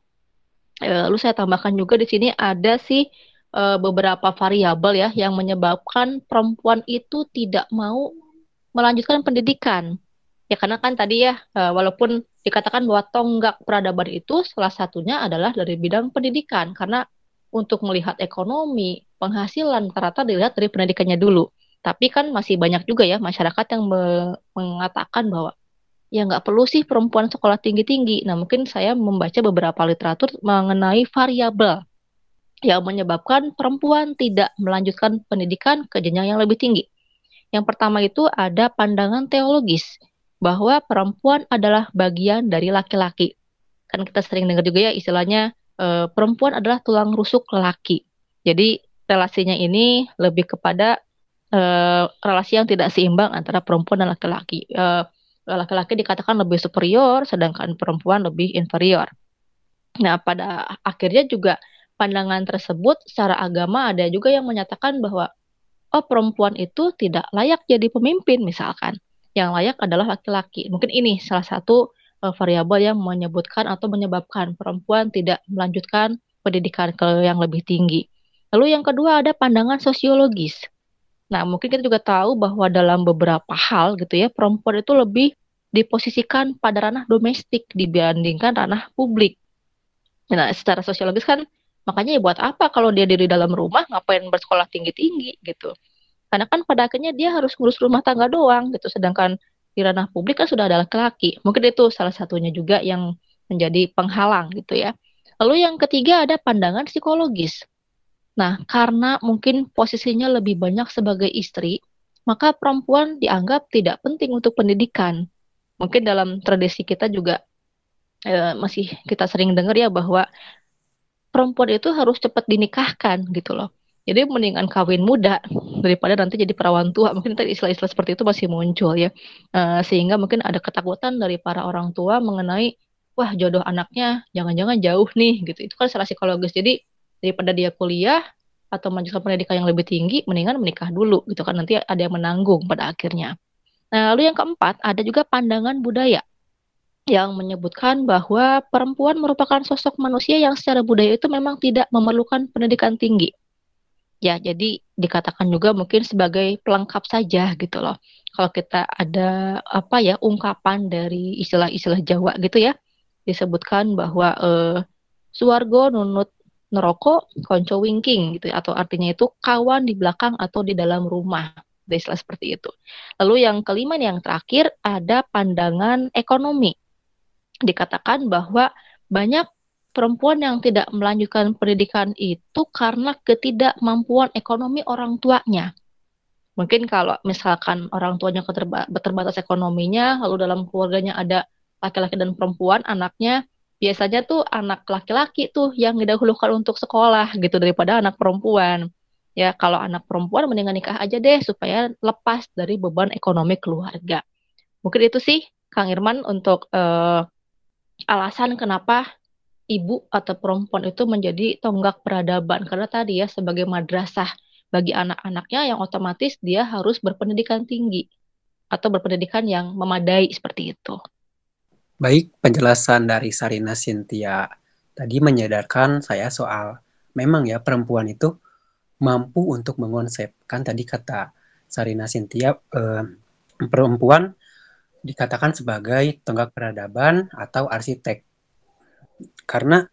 E, lalu saya tambahkan juga di sini ada sih e, beberapa variabel ya yang menyebabkan perempuan itu tidak mau melanjutkan pendidikan. Ya karena kan tadi ya e, walaupun dikatakan bahwa tonggak peradaban itu salah satunya adalah dari bidang pendidikan karena untuk melihat ekonomi, penghasilan ternyata dilihat dari pendidikannya dulu. Tapi kan masih banyak juga ya masyarakat yang me mengatakan bahwa ya nggak perlu sih perempuan sekolah tinggi-tinggi. Nah mungkin saya membaca beberapa literatur mengenai variabel yang menyebabkan perempuan tidak melanjutkan pendidikan ke jenjang yang lebih tinggi. Yang pertama itu ada pandangan teologis bahwa perempuan adalah bagian dari laki-laki. Kan kita sering dengar juga ya istilahnya e, perempuan adalah tulang rusuk laki. Jadi relasinya ini lebih kepada uh, relasi yang tidak seimbang antara perempuan dan laki-laki. Uh, laki-laki dikatakan lebih superior, sedangkan perempuan lebih inferior. Nah, pada akhirnya juga pandangan tersebut secara agama ada juga yang menyatakan bahwa oh perempuan itu tidak layak jadi pemimpin misalkan. Yang layak adalah laki-laki. Mungkin ini salah satu uh, variabel yang menyebutkan atau menyebabkan perempuan tidak melanjutkan pendidikan ke yang lebih tinggi. Lalu yang kedua ada pandangan sosiologis. Nah, mungkin kita juga tahu bahwa dalam beberapa hal gitu ya, perempuan itu lebih diposisikan pada ranah domestik dibandingkan ranah publik. Nah, secara sosiologis kan makanya ya buat apa kalau dia di dalam rumah ngapain bersekolah tinggi-tinggi gitu. Karena kan pada akhirnya dia harus ngurus rumah tangga doang gitu, sedangkan di ranah publik kan sudah ada laki-laki. Mungkin itu salah satunya juga yang menjadi penghalang gitu ya. Lalu yang ketiga ada pandangan psikologis. Nah, karena mungkin posisinya lebih banyak sebagai istri, maka perempuan dianggap tidak penting untuk pendidikan. Mungkin dalam tradisi kita juga e, masih kita sering dengar ya bahwa perempuan itu harus cepat dinikahkan gitu loh. Jadi mendingan kawin muda daripada nanti jadi perawan tua. Mungkin tadi istilah-istilah seperti itu masih muncul ya. E, sehingga mungkin ada ketakutan dari para orang tua mengenai wah jodoh anaknya jangan-jangan jauh nih gitu. Itu kan secara psikologis. Jadi daripada dia kuliah atau melanjutkan pendidikan yang lebih tinggi, mendingan menikah dulu gitu kan nanti ada yang menanggung pada akhirnya. Nah, lalu yang keempat ada juga pandangan budaya yang menyebutkan bahwa perempuan merupakan sosok manusia yang secara budaya itu memang tidak memerlukan pendidikan tinggi. Ya, jadi dikatakan juga mungkin sebagai pelengkap saja gitu loh. Kalau kita ada apa ya ungkapan dari istilah-istilah Jawa gitu ya, disebutkan bahwa eh, suwargo nunut neroko konco winking gitu ya, atau artinya itu kawan di belakang atau di dalam rumah istilah seperti itu. Lalu yang kelima yang terakhir ada pandangan ekonomi. Dikatakan bahwa banyak perempuan yang tidak melanjutkan pendidikan itu karena ketidakmampuan ekonomi orang tuanya. Mungkin kalau misalkan orang tuanya keterbatas ekonominya, lalu dalam keluarganya ada laki-laki dan perempuan, anaknya biasanya tuh anak laki-laki tuh yang didahulukan untuk sekolah gitu daripada anak perempuan. Ya, kalau anak perempuan mendingan nikah aja deh supaya lepas dari beban ekonomi keluarga. Mungkin itu sih Kang Irman untuk uh, alasan kenapa ibu atau perempuan itu menjadi tonggak peradaban karena tadi ya sebagai madrasah bagi anak-anaknya yang otomatis dia harus berpendidikan tinggi atau berpendidikan yang memadai seperti itu. Baik, penjelasan dari Sarina Sintia tadi menyadarkan saya soal memang ya perempuan itu mampu untuk mengonsepkan tadi kata Sarina Sintia eh, perempuan dikatakan sebagai tonggak peradaban atau arsitek. Karena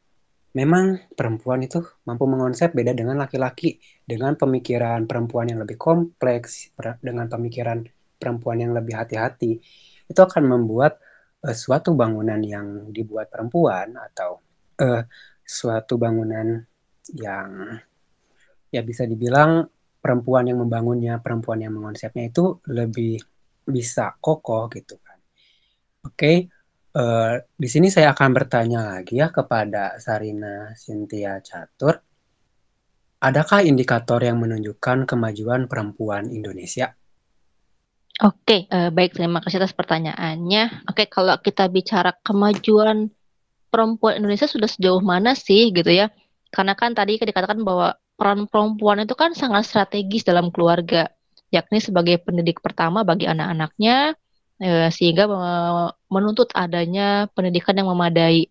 memang perempuan itu mampu mengonsep beda dengan laki-laki dengan pemikiran perempuan yang lebih kompleks dengan pemikiran perempuan yang lebih hati-hati itu akan membuat uh, suatu bangunan yang dibuat perempuan atau uh, suatu bangunan yang ya bisa dibilang perempuan yang membangunnya, perempuan yang mengonsepnya itu lebih bisa kokoh gitu kan. Oke, okay. uh, eh, di sini saya akan bertanya lagi ya kepada Sarina Cynthia Catur. Adakah indikator yang menunjukkan kemajuan perempuan Indonesia? Oke, uh, baik terima kasih atas pertanyaannya. Oke, kalau kita bicara kemajuan perempuan Indonesia sudah sejauh mana sih gitu ya? Karena kan tadi dikatakan bahwa peran perempuan itu kan sangat strategis dalam keluarga, yakni sebagai pendidik pertama bagi anak-anaknya, eh, sehingga menuntut adanya pendidikan yang memadai.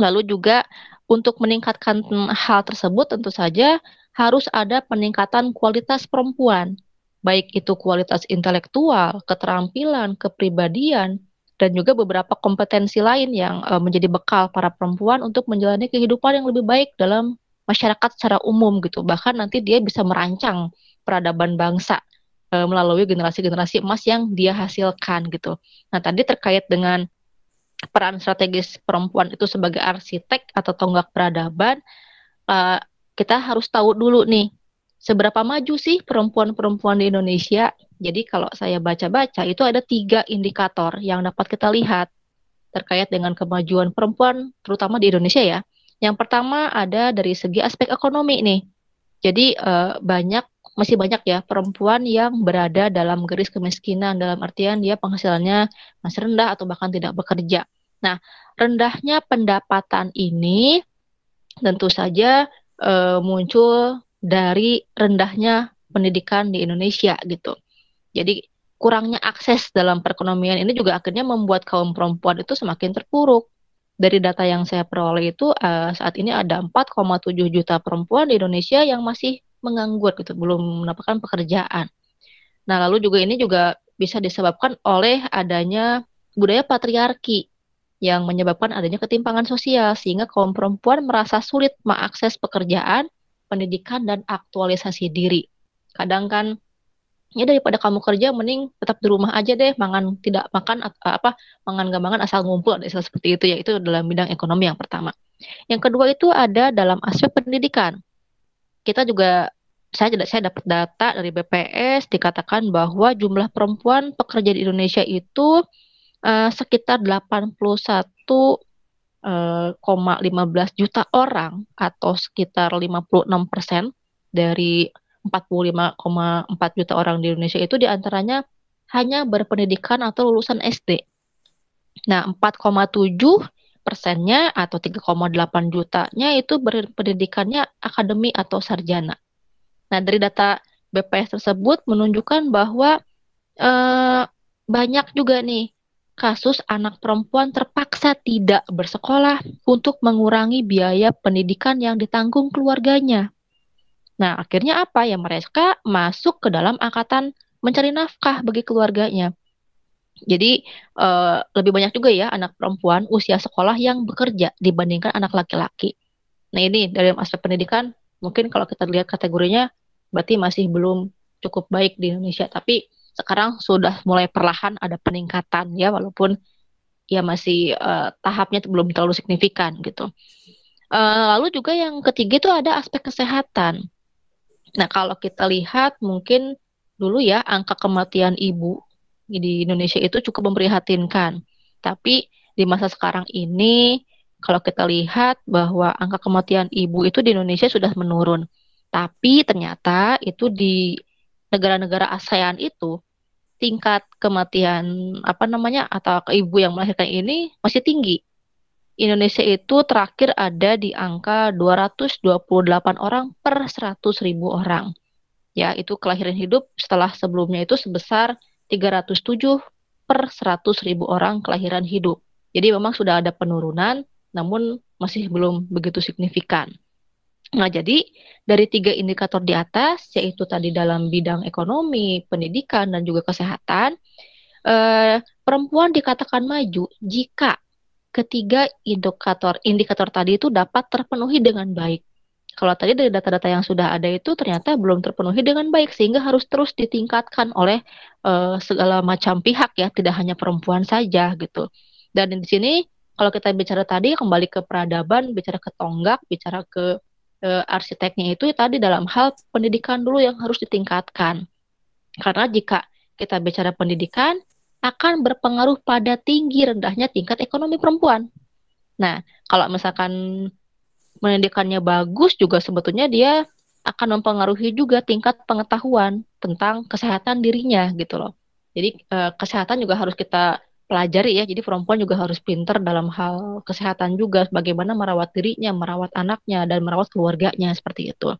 Lalu juga untuk meningkatkan hal tersebut tentu saja harus ada peningkatan kualitas perempuan baik itu kualitas intelektual, keterampilan, kepribadian, dan juga beberapa kompetensi lain yang uh, menjadi bekal para perempuan untuk menjalani kehidupan yang lebih baik dalam masyarakat secara umum gitu. Bahkan nanti dia bisa merancang peradaban bangsa uh, melalui generasi-generasi emas yang dia hasilkan gitu. Nah, tadi terkait dengan peran strategis perempuan itu sebagai arsitek atau tonggak peradaban, uh, kita harus tahu dulu nih seberapa maju sih perempuan-perempuan di Indonesia? Jadi kalau saya baca-baca itu ada tiga indikator yang dapat kita lihat terkait dengan kemajuan perempuan terutama di Indonesia ya. Yang pertama ada dari segi aspek ekonomi nih. Jadi uh, banyak masih banyak ya perempuan yang berada dalam garis kemiskinan dalam artian dia penghasilannya masih rendah atau bahkan tidak bekerja. Nah, rendahnya pendapatan ini tentu saja uh, muncul dari rendahnya pendidikan di Indonesia gitu. Jadi kurangnya akses dalam perekonomian ini juga akhirnya membuat kaum perempuan itu semakin terpuruk. dari data yang saya peroleh itu uh, saat ini ada 4,7 juta perempuan di Indonesia yang masih menganggur gitu, belum mendapatkan pekerjaan. Nah, lalu juga ini juga bisa disebabkan oleh adanya budaya patriarki yang menyebabkan adanya ketimpangan sosial sehingga kaum perempuan merasa sulit mengakses pekerjaan, pendidikan dan aktualisasi diri. Kadang kan ya daripada kamu kerja mending tetap di rumah aja deh mangan tidak makan apa mangan gak mangan asal ngumpul ada seperti itu ya itu dalam bidang ekonomi yang pertama yang kedua itu ada dalam aspek pendidikan kita juga saya saya dapat data dari BPS dikatakan bahwa jumlah perempuan pekerja di Indonesia itu uh, sekitar 81 uh, 15 juta orang atau sekitar 56 persen dari 45,4 juta orang di Indonesia itu di antaranya hanya berpendidikan atau lulusan SD. Nah, 4,7 persennya atau 3,8 jutanya itu berpendidikannya akademi atau sarjana. Nah, dari data BPS tersebut menunjukkan bahwa eh, banyak juga nih kasus anak perempuan terpaksa tidak bersekolah untuk mengurangi biaya pendidikan yang ditanggung keluarganya. Nah, akhirnya apa? Ya mereka masuk ke dalam angkatan mencari nafkah bagi keluarganya. Jadi uh, lebih banyak juga ya anak perempuan usia sekolah yang bekerja dibandingkan anak laki-laki. Nah ini dari aspek pendidikan mungkin kalau kita lihat kategorinya berarti masih belum cukup baik di Indonesia. Tapi sekarang sudah mulai perlahan ada peningkatan ya walaupun ya masih uh, tahapnya belum terlalu signifikan gitu. Uh, lalu juga yang ketiga itu ada aspek kesehatan. Nah kalau kita lihat mungkin dulu ya angka kematian ibu di Indonesia itu cukup memprihatinkan. Tapi di masa sekarang ini kalau kita lihat bahwa angka kematian ibu itu di Indonesia sudah menurun. Tapi ternyata itu di negara-negara ASEAN itu tingkat kematian apa namanya atau ibu yang melahirkan ini masih tinggi. Indonesia itu terakhir ada di angka 228 orang per 100 ribu orang. Ya, itu kelahiran hidup setelah sebelumnya itu sebesar 307 per 100 ribu orang kelahiran hidup. Jadi memang sudah ada penurunan, namun masih belum begitu signifikan. Nah, jadi dari tiga indikator di atas, yaitu tadi dalam bidang ekonomi, pendidikan, dan juga kesehatan, eh, perempuan dikatakan maju jika ketiga indikator indikator tadi itu dapat terpenuhi dengan baik. Kalau tadi dari data-data yang sudah ada itu ternyata belum terpenuhi dengan baik sehingga harus terus ditingkatkan oleh uh, segala macam pihak ya, tidak hanya perempuan saja gitu. Dan di sini kalau kita bicara tadi kembali ke peradaban, bicara ke tonggak, bicara ke uh, arsiteknya itu tadi dalam hal pendidikan dulu yang harus ditingkatkan. Karena jika kita bicara pendidikan akan berpengaruh pada tinggi rendahnya tingkat ekonomi perempuan. Nah, kalau misalkan pendidikannya bagus juga sebetulnya dia akan mempengaruhi juga tingkat pengetahuan tentang kesehatan dirinya gitu loh. Jadi eh, kesehatan juga harus kita pelajari ya. Jadi perempuan juga harus pinter dalam hal kesehatan juga, bagaimana merawat dirinya, merawat anaknya, dan merawat keluarganya seperti itu.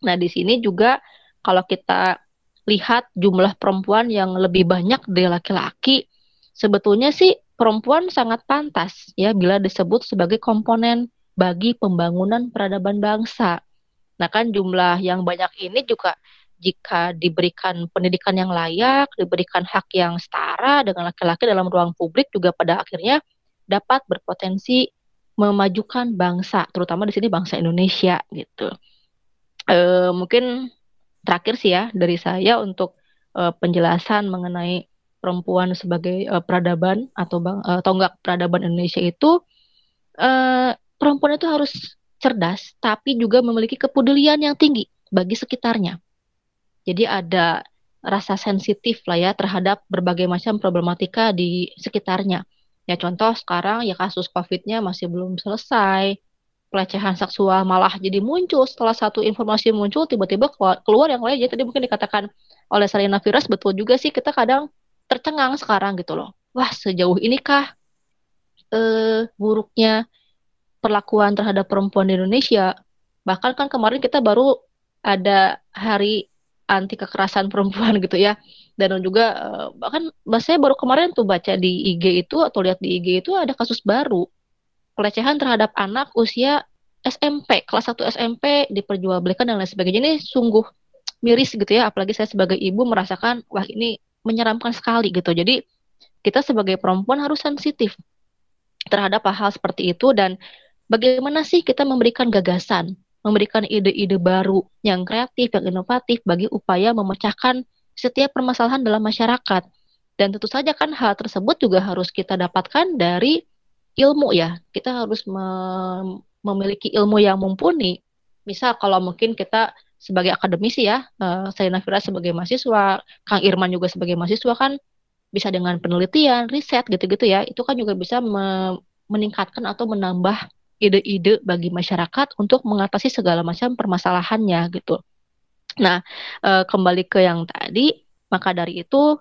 Nah di sini juga kalau kita lihat jumlah perempuan yang lebih banyak dari laki-laki, sebetulnya sih perempuan sangat pantas ya bila disebut sebagai komponen bagi pembangunan peradaban bangsa. Nah kan jumlah yang banyak ini juga jika diberikan pendidikan yang layak, diberikan hak yang setara dengan laki-laki dalam ruang publik juga pada akhirnya dapat berpotensi memajukan bangsa, terutama di sini bangsa Indonesia gitu. E, mungkin terakhir sih ya dari saya untuk e, penjelasan mengenai perempuan sebagai e, peradaban atau bang, e, tonggak peradaban Indonesia itu e, perempuan itu harus cerdas tapi juga memiliki kepedulian yang tinggi bagi sekitarnya jadi ada rasa sensitif lah ya terhadap berbagai macam problematika di sekitarnya. Ya contoh sekarang ya kasus COVID-nya masih belum selesai, pelecehan seksual malah jadi muncul setelah satu informasi muncul tiba-tiba keluar, yang lain. Jadi tadi mungkin dikatakan oleh Sarina Firas betul juga sih kita kadang tercengang sekarang gitu loh. Wah sejauh inikah eh, buruknya perlakuan terhadap perempuan di Indonesia? Bahkan kan kemarin kita baru ada hari anti kekerasan perempuan gitu ya dan juga uh, bahkan saya baru kemarin tuh baca di IG itu atau lihat di IG itu ada kasus baru pelecehan terhadap anak usia SMP, kelas 1 SMP diperjualbelikan dan lain sebagainya. Ini sungguh miris gitu ya, apalagi saya sebagai ibu merasakan wah ini menyeramkan sekali gitu. Jadi kita sebagai perempuan harus sensitif terhadap hal-hal seperti itu dan bagaimana sih kita memberikan gagasan, memberikan ide-ide baru yang kreatif, yang inovatif bagi upaya memecahkan setiap permasalahan dalam masyarakat. Dan tentu saja kan hal tersebut juga harus kita dapatkan dari ilmu ya. Kita harus me memiliki ilmu yang mumpuni. Misal kalau mungkin kita sebagai akademisi ya, uh, saya Nafira sebagai mahasiswa, Kang Irman juga sebagai mahasiswa kan bisa dengan penelitian, riset gitu-gitu ya, itu kan juga bisa me meningkatkan atau menambah ide-ide bagi masyarakat untuk mengatasi segala macam permasalahannya gitu. Nah, uh, kembali ke yang tadi, maka dari itu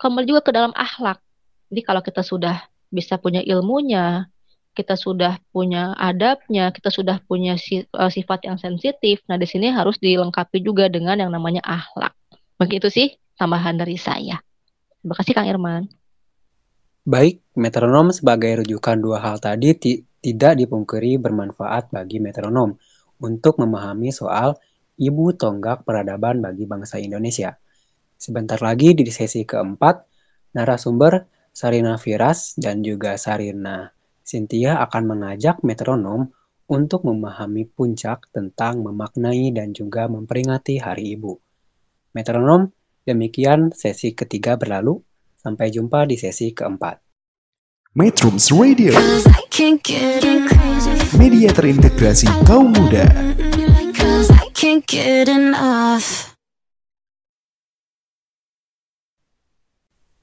kembali juga ke dalam akhlak. Jadi kalau kita sudah bisa punya ilmunya, kita sudah punya adabnya, kita sudah punya eh, sifat yang sensitif. Nah, di sini harus dilengkapi juga dengan yang namanya akhlak. Begitu sih tambahan dari saya. Terima kasih Kang Irman. Baik, metronom sebagai rujukan dua hal tadi tidak dipungkiri bermanfaat bagi metronom untuk memahami soal ibu tonggak peradaban bagi bangsa Indonesia. Sebentar lagi di sesi keempat, narasumber Sarina Firas dan juga Sarina Cynthia akan mengajak metronom untuk memahami puncak tentang memaknai dan juga memperingati Hari Ibu. Metronom, demikian sesi ketiga berlalu. Sampai jumpa di sesi keempat. Metrums Radio Media terintegrasi kaum muda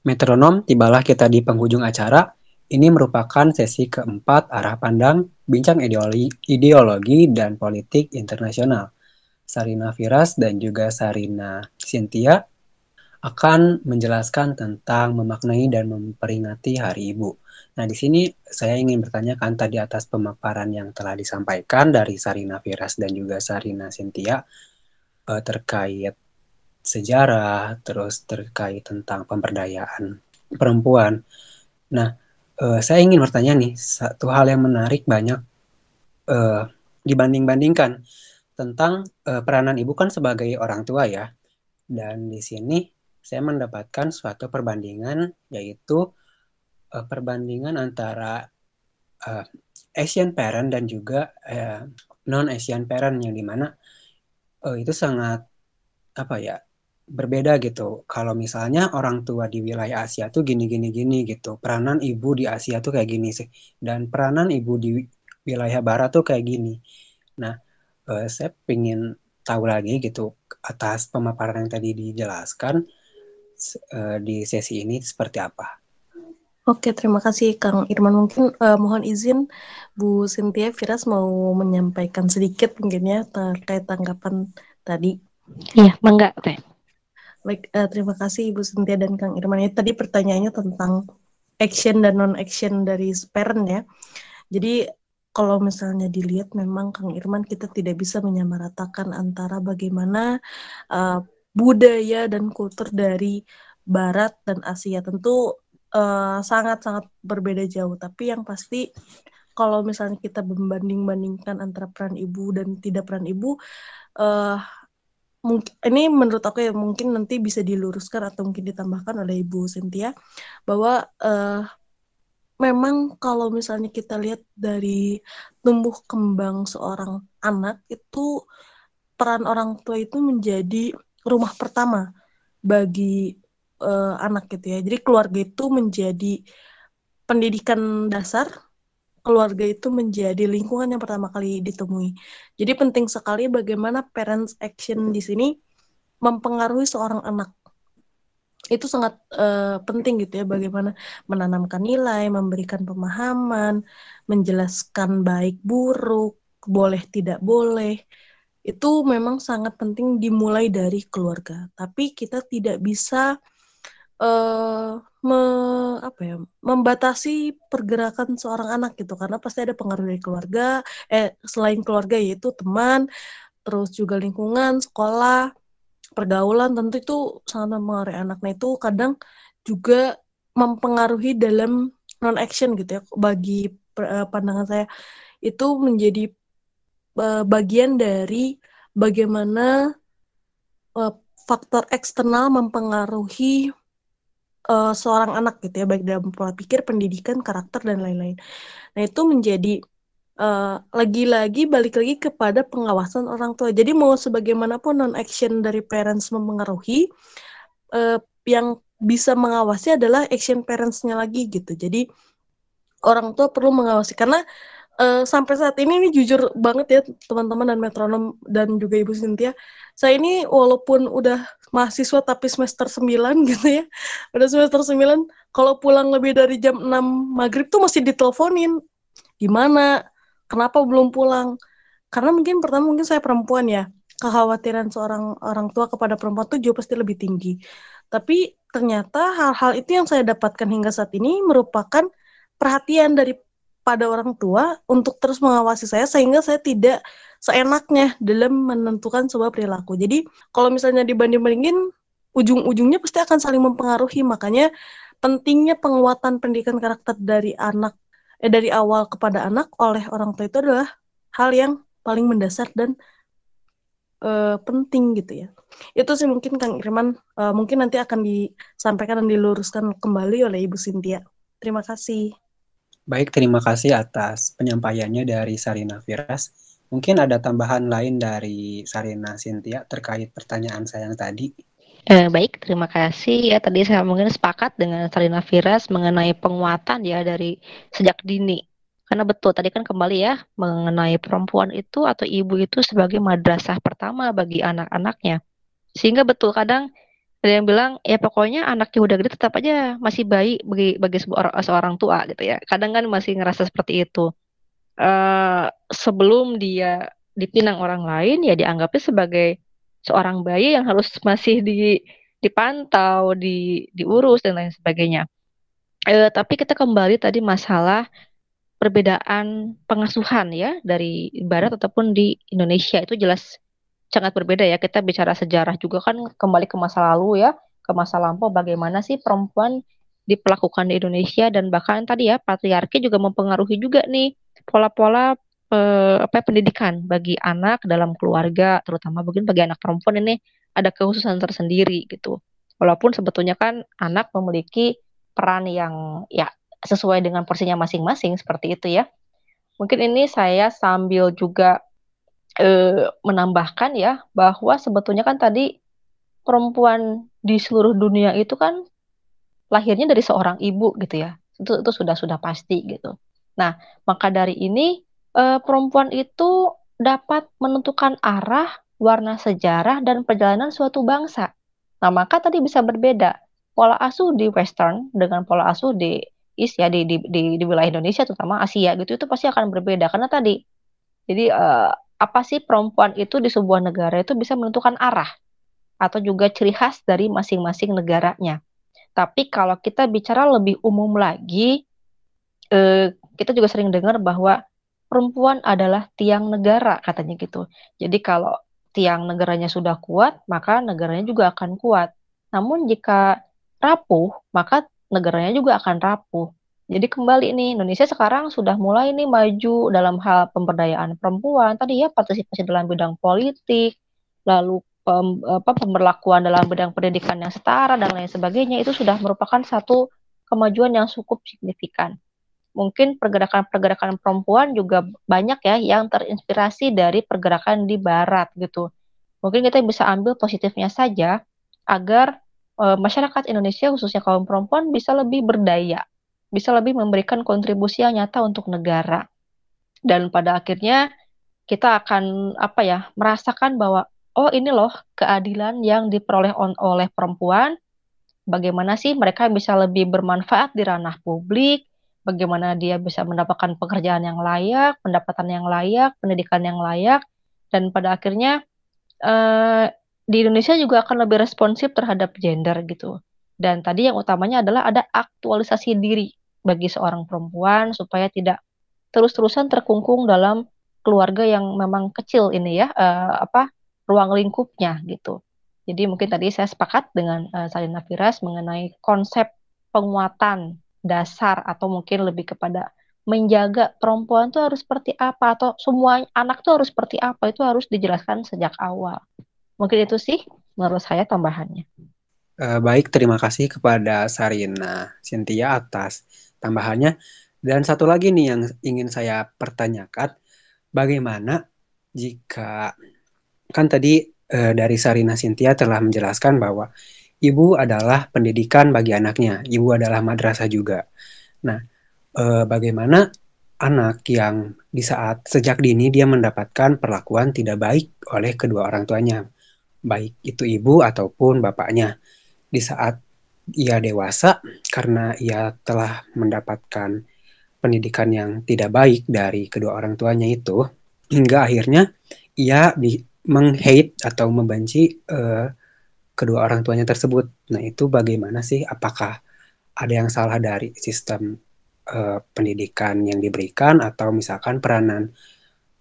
Metronom, tibalah kita di penghujung acara. Ini merupakan sesi keempat arah pandang bincang ideologi, ideologi dan politik internasional. Sarina Firas dan juga Sarina Cynthia akan menjelaskan tentang memaknai dan memperingati Hari Ibu. Nah, di sini saya ingin bertanyakan tadi atas pemaparan yang telah disampaikan dari Sarina Firas dan juga Sarina Cynthia eh, terkait sejarah, terus terkait tentang pemberdayaan perempuan. Nah, uh, saya ingin bertanya nih satu hal yang menarik banyak uh, dibanding-bandingkan tentang uh, peranan ibu kan sebagai orang tua ya dan di sini saya mendapatkan suatu perbandingan yaitu uh, perbandingan antara uh, Asian parent dan juga uh, non Asian parent yang di mana uh, itu sangat apa ya berbeda gitu. Kalau misalnya orang tua di wilayah Asia tuh gini gini gini gitu. Peranan ibu di Asia tuh kayak gini sih. Dan peranan ibu di wilayah barat tuh kayak gini. Nah, eh, saya pengen tahu lagi gitu atas pemaparan yang tadi dijelaskan eh, di sesi ini seperti apa. Oke, terima kasih Kang Irman. Mungkin uh, mohon izin Bu Cynthia Firas mau menyampaikan sedikit mungkin ya terkait tanggapan tadi. Iya, mangga Teh. Baik, uh, terima kasih Ibu Sintia dan Kang Irman. Ya, tadi pertanyaannya tentang action dan non-action dari parent ya. Jadi kalau misalnya dilihat memang Kang Irman kita tidak bisa menyamaratakan antara bagaimana uh, budaya dan kultur dari Barat dan Asia. Tentu sangat-sangat uh, berbeda jauh. Tapi yang pasti kalau misalnya kita membanding-bandingkan antara peran ibu dan tidak peran ibu, uh, mungkin ini menurut aku ya mungkin nanti bisa diluruskan atau mungkin ditambahkan oleh Ibu Cynthia bahwa uh, memang kalau misalnya kita lihat dari tumbuh kembang seorang anak itu peran orang tua itu menjadi rumah pertama bagi uh, anak gitu ya. Jadi keluarga itu menjadi pendidikan dasar keluarga itu menjadi lingkungan yang pertama kali ditemui. Jadi penting sekali bagaimana parents action di sini mempengaruhi seorang anak. Itu sangat uh, penting gitu ya bagaimana menanamkan nilai, memberikan pemahaman, menjelaskan baik buruk, boleh tidak boleh. Itu memang sangat penting dimulai dari keluarga. Tapi kita tidak bisa uh, me, apa ya membatasi pergerakan seorang anak gitu. Karena pasti ada pengaruh dari keluarga eh selain keluarga yaitu teman terus juga lingkungan sekolah pergaulan tentu itu sangat mempengaruhi anak. Nah itu kadang juga mempengaruhi dalam non action gitu ya bagi uh, pandangan saya. Itu menjadi uh, bagian dari bagaimana faktor eksternal mempengaruhi uh, seorang anak gitu ya baik dalam pola pikir, pendidikan, karakter dan lain-lain. Nah, itu menjadi lagi-lagi uh, balik lagi kepada pengawasan orang tua. Jadi mau sebagaimanapun non action dari parents mempengaruhi uh, yang bisa mengawasi adalah action parentsnya lagi gitu. Jadi orang tua perlu mengawasi karena uh, sampai saat ini ini jujur banget ya teman-teman dan metronom dan juga Ibu Cynthia. Saya ini walaupun udah mahasiswa tapi semester 9 gitu ya. Udah semester 9 kalau pulang lebih dari jam 6 maghrib tuh masih diteleponin. Gimana? Kenapa belum pulang? Karena mungkin pertama mungkin saya perempuan ya. Kekhawatiran seorang orang tua kepada perempuan tuh jauh pasti lebih tinggi. Tapi ternyata hal-hal itu yang saya dapatkan hingga saat ini merupakan perhatian dari pada orang tua untuk terus mengawasi saya sehingga saya tidak seenaknya dalam menentukan sebuah perilaku. Jadi kalau misalnya dibanding-bandingin ujung-ujungnya pasti akan saling mempengaruhi. Makanya pentingnya penguatan pendidikan karakter dari anak eh dari awal kepada anak oleh orang tua itu adalah hal yang paling mendasar dan uh, penting gitu ya. Itu sih mungkin Kang Irman uh, mungkin nanti akan disampaikan dan diluruskan kembali oleh Ibu Sintia. Terima kasih. Baik, terima kasih atas penyampaiannya dari Sarina Firas. Mungkin ada tambahan lain dari Sarina Sintia terkait pertanyaan saya yang tadi. Eh, baik, terima kasih. Ya, tadi saya mungkin sepakat dengan Sarina Firas mengenai penguatan ya dari sejak dini. Karena betul tadi kan kembali ya mengenai perempuan itu atau ibu itu sebagai madrasah pertama bagi anak-anaknya. Sehingga betul kadang ada yang bilang ya pokoknya anaknya udah gede tetap aja masih bayi bagi bagi seorang tua gitu ya kadang kan masih ngerasa seperti itu uh, sebelum dia dipinang orang lain ya dianggapnya sebagai seorang bayi yang harus masih di dipantau di diurus dan lain sebagainya. Uh, tapi kita kembali tadi masalah perbedaan pengasuhan ya dari barat ataupun di Indonesia. Itu jelas sangat berbeda ya. Kita bicara sejarah juga kan kembali ke masa lalu ya, ke masa lampau bagaimana sih perempuan diperlakukan di Indonesia. Dan bahkan tadi ya patriarki juga mempengaruhi juga nih pola-pola eh, apa pendidikan bagi anak dalam keluarga, terutama mungkin bagi anak perempuan ini ada kekhususan tersendiri gitu. Walaupun sebetulnya kan anak memiliki peran yang ya sesuai dengan porsinya masing-masing seperti itu ya. Mungkin ini saya sambil juga eh, menambahkan ya bahwa sebetulnya kan tadi perempuan di seluruh dunia itu kan lahirnya dari seorang ibu gitu ya itu itu sudah sudah pasti gitu nah maka dari ini eh, perempuan itu dapat menentukan arah warna sejarah dan perjalanan suatu bangsa. Nah maka tadi bisa berbeda. Pola asuh di western dengan pola asuh di East ya di, di di di wilayah Indonesia terutama Asia gitu itu pasti akan berbeda. Karena tadi jadi uh, apa sih perempuan itu di sebuah negara itu bisa menentukan arah atau juga ciri khas dari masing-masing negaranya. Tapi kalau kita bicara lebih umum lagi, eh, kita juga sering dengar bahwa perempuan adalah tiang negara katanya gitu. Jadi kalau tiang negaranya sudah kuat, maka negaranya juga akan kuat. Namun jika rapuh, maka negaranya juga akan rapuh. Jadi kembali nih Indonesia sekarang sudah mulai nih maju dalam hal pemberdayaan perempuan. Tadi ya partisipasi dalam bidang politik, lalu pem, apa, pemberlakuan dalam bidang pendidikan yang setara dan lain sebagainya itu sudah merupakan satu kemajuan yang cukup signifikan. Mungkin pergerakan-pergerakan perempuan juga banyak ya yang terinspirasi dari pergerakan di barat gitu. Mungkin kita bisa ambil positifnya saja agar e, masyarakat Indonesia khususnya kaum perempuan bisa lebih berdaya bisa lebih memberikan kontribusi yang nyata untuk negara. Dan pada akhirnya kita akan apa ya merasakan bahwa oh ini loh keadilan yang diperoleh on, oleh perempuan. Bagaimana sih mereka bisa lebih bermanfaat di ranah publik? Bagaimana dia bisa mendapatkan pekerjaan yang layak, pendapatan yang layak, pendidikan yang layak, dan pada akhirnya eh, di Indonesia juga akan lebih responsif terhadap gender gitu. Dan tadi yang utamanya adalah ada aktualisasi diri bagi seorang perempuan supaya tidak terus-terusan terkungkung dalam keluarga yang memang kecil ini ya uh, apa ruang lingkupnya gitu. Jadi mungkin tadi saya sepakat dengan uh, Salina Firas mengenai konsep penguatan dasar atau mungkin lebih kepada menjaga perempuan tuh harus seperti apa atau semua anak tuh harus seperti apa itu harus dijelaskan sejak awal. Mungkin itu sih menurut saya tambahannya. Eh, baik, terima kasih kepada Sarina Cynthia atas tambahannya. Dan satu lagi nih yang ingin saya pertanyakan, bagaimana jika kan tadi eh, dari Sarina Cynthia telah menjelaskan bahwa ibu adalah pendidikan bagi anaknya, ibu adalah madrasah juga. Nah, eh, bagaimana anak yang di saat sejak dini dia mendapatkan perlakuan tidak baik oleh kedua orang tuanya, baik itu ibu ataupun bapaknya. Di saat ia dewasa, karena ia telah mendapatkan pendidikan yang tidak baik dari kedua orang tuanya itu, hingga akhirnya ia di, menghate atau membenci uh, kedua orang tuanya tersebut. Nah, itu bagaimana sih? Apakah ada yang salah dari sistem uh, pendidikan yang diberikan atau misalkan peranan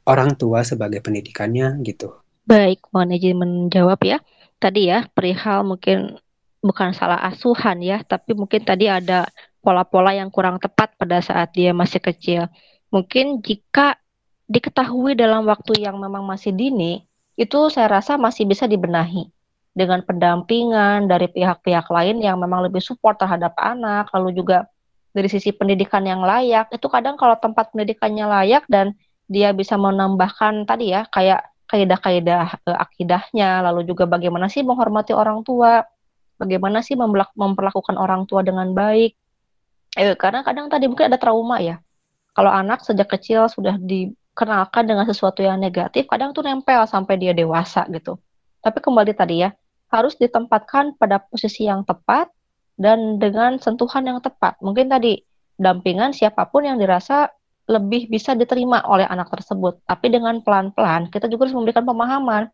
orang tua sebagai pendidikannya gitu? Baik, mohon izin menjawab ya. Tadi ya, perihal mungkin bukan salah asuhan ya, tapi mungkin tadi ada pola-pola yang kurang tepat pada saat dia masih kecil. Mungkin jika diketahui dalam waktu yang memang masih dini, itu saya rasa masih bisa dibenahi dengan pendampingan dari pihak-pihak lain yang memang lebih support terhadap anak, lalu juga dari sisi pendidikan yang layak. Itu kadang kalau tempat pendidikannya layak dan dia bisa menambahkan tadi ya kayak kaidah-kaidah e, akidahnya, lalu juga bagaimana sih menghormati orang tua, bagaimana sih memperlakukan orang tua dengan baik, Eh, karena kadang tadi mungkin ada trauma ya. Kalau anak sejak kecil sudah dikenalkan dengan sesuatu yang negatif, kadang tuh nempel sampai dia dewasa gitu. Tapi kembali tadi ya, harus ditempatkan pada posisi yang tepat dan dengan sentuhan yang tepat. Mungkin tadi dampingan siapa pun yang dirasa lebih bisa diterima oleh anak tersebut. Tapi dengan pelan-pelan kita juga harus memberikan pemahaman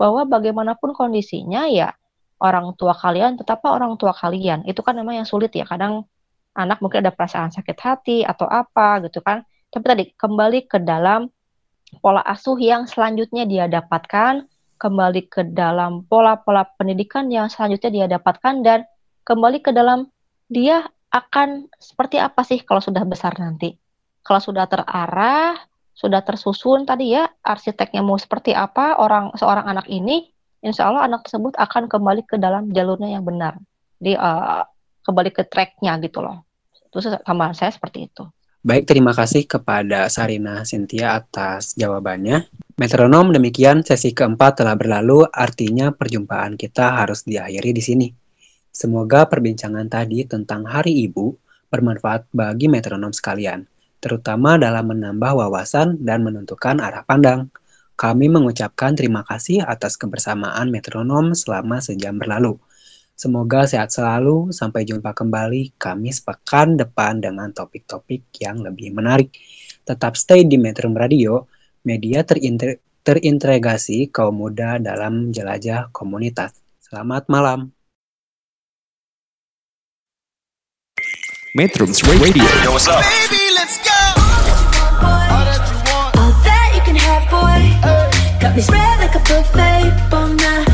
bahwa bagaimanapun kondisinya ya orang tua kalian tetaplah orang tua kalian. Itu kan memang yang sulit ya. Kadang anak mungkin ada perasaan sakit hati atau apa gitu kan. Tapi tadi kembali ke dalam pola asuh yang selanjutnya dia dapatkan, kembali ke dalam pola-pola pendidikan yang selanjutnya dia dapatkan dan kembali ke dalam dia akan seperti apa sih kalau sudah besar nanti. Kalau sudah terarah, sudah tersusun tadi ya arsiteknya mau seperti apa orang seorang anak ini, insya Allah anak tersebut akan kembali ke dalam jalurnya yang benar. Di uh, kembali ke tracknya gitu loh. Terus tambahan saya seperti itu. Baik, terima kasih kepada Sarina Cynthia atas jawabannya. Metronom demikian sesi keempat telah berlalu, artinya perjumpaan kita harus diakhiri di sini. Semoga perbincangan tadi tentang Hari Ibu bermanfaat bagi metronom sekalian, terutama dalam menambah wawasan dan menentukan arah pandang. Kami mengucapkan terima kasih atas kebersamaan metronom selama sejam berlalu. Semoga sehat selalu. Sampai jumpa kembali Kamis pekan depan dengan topik-topik yang lebih menarik. Tetap stay di Metro Radio, media terinter terintegrasi kaum muda dalam jelajah komunitas. Selamat malam. Metro Radio. Yo, what's up? Baby, let's go. All that you can have, boy. Got me spread like a buffet, bon night.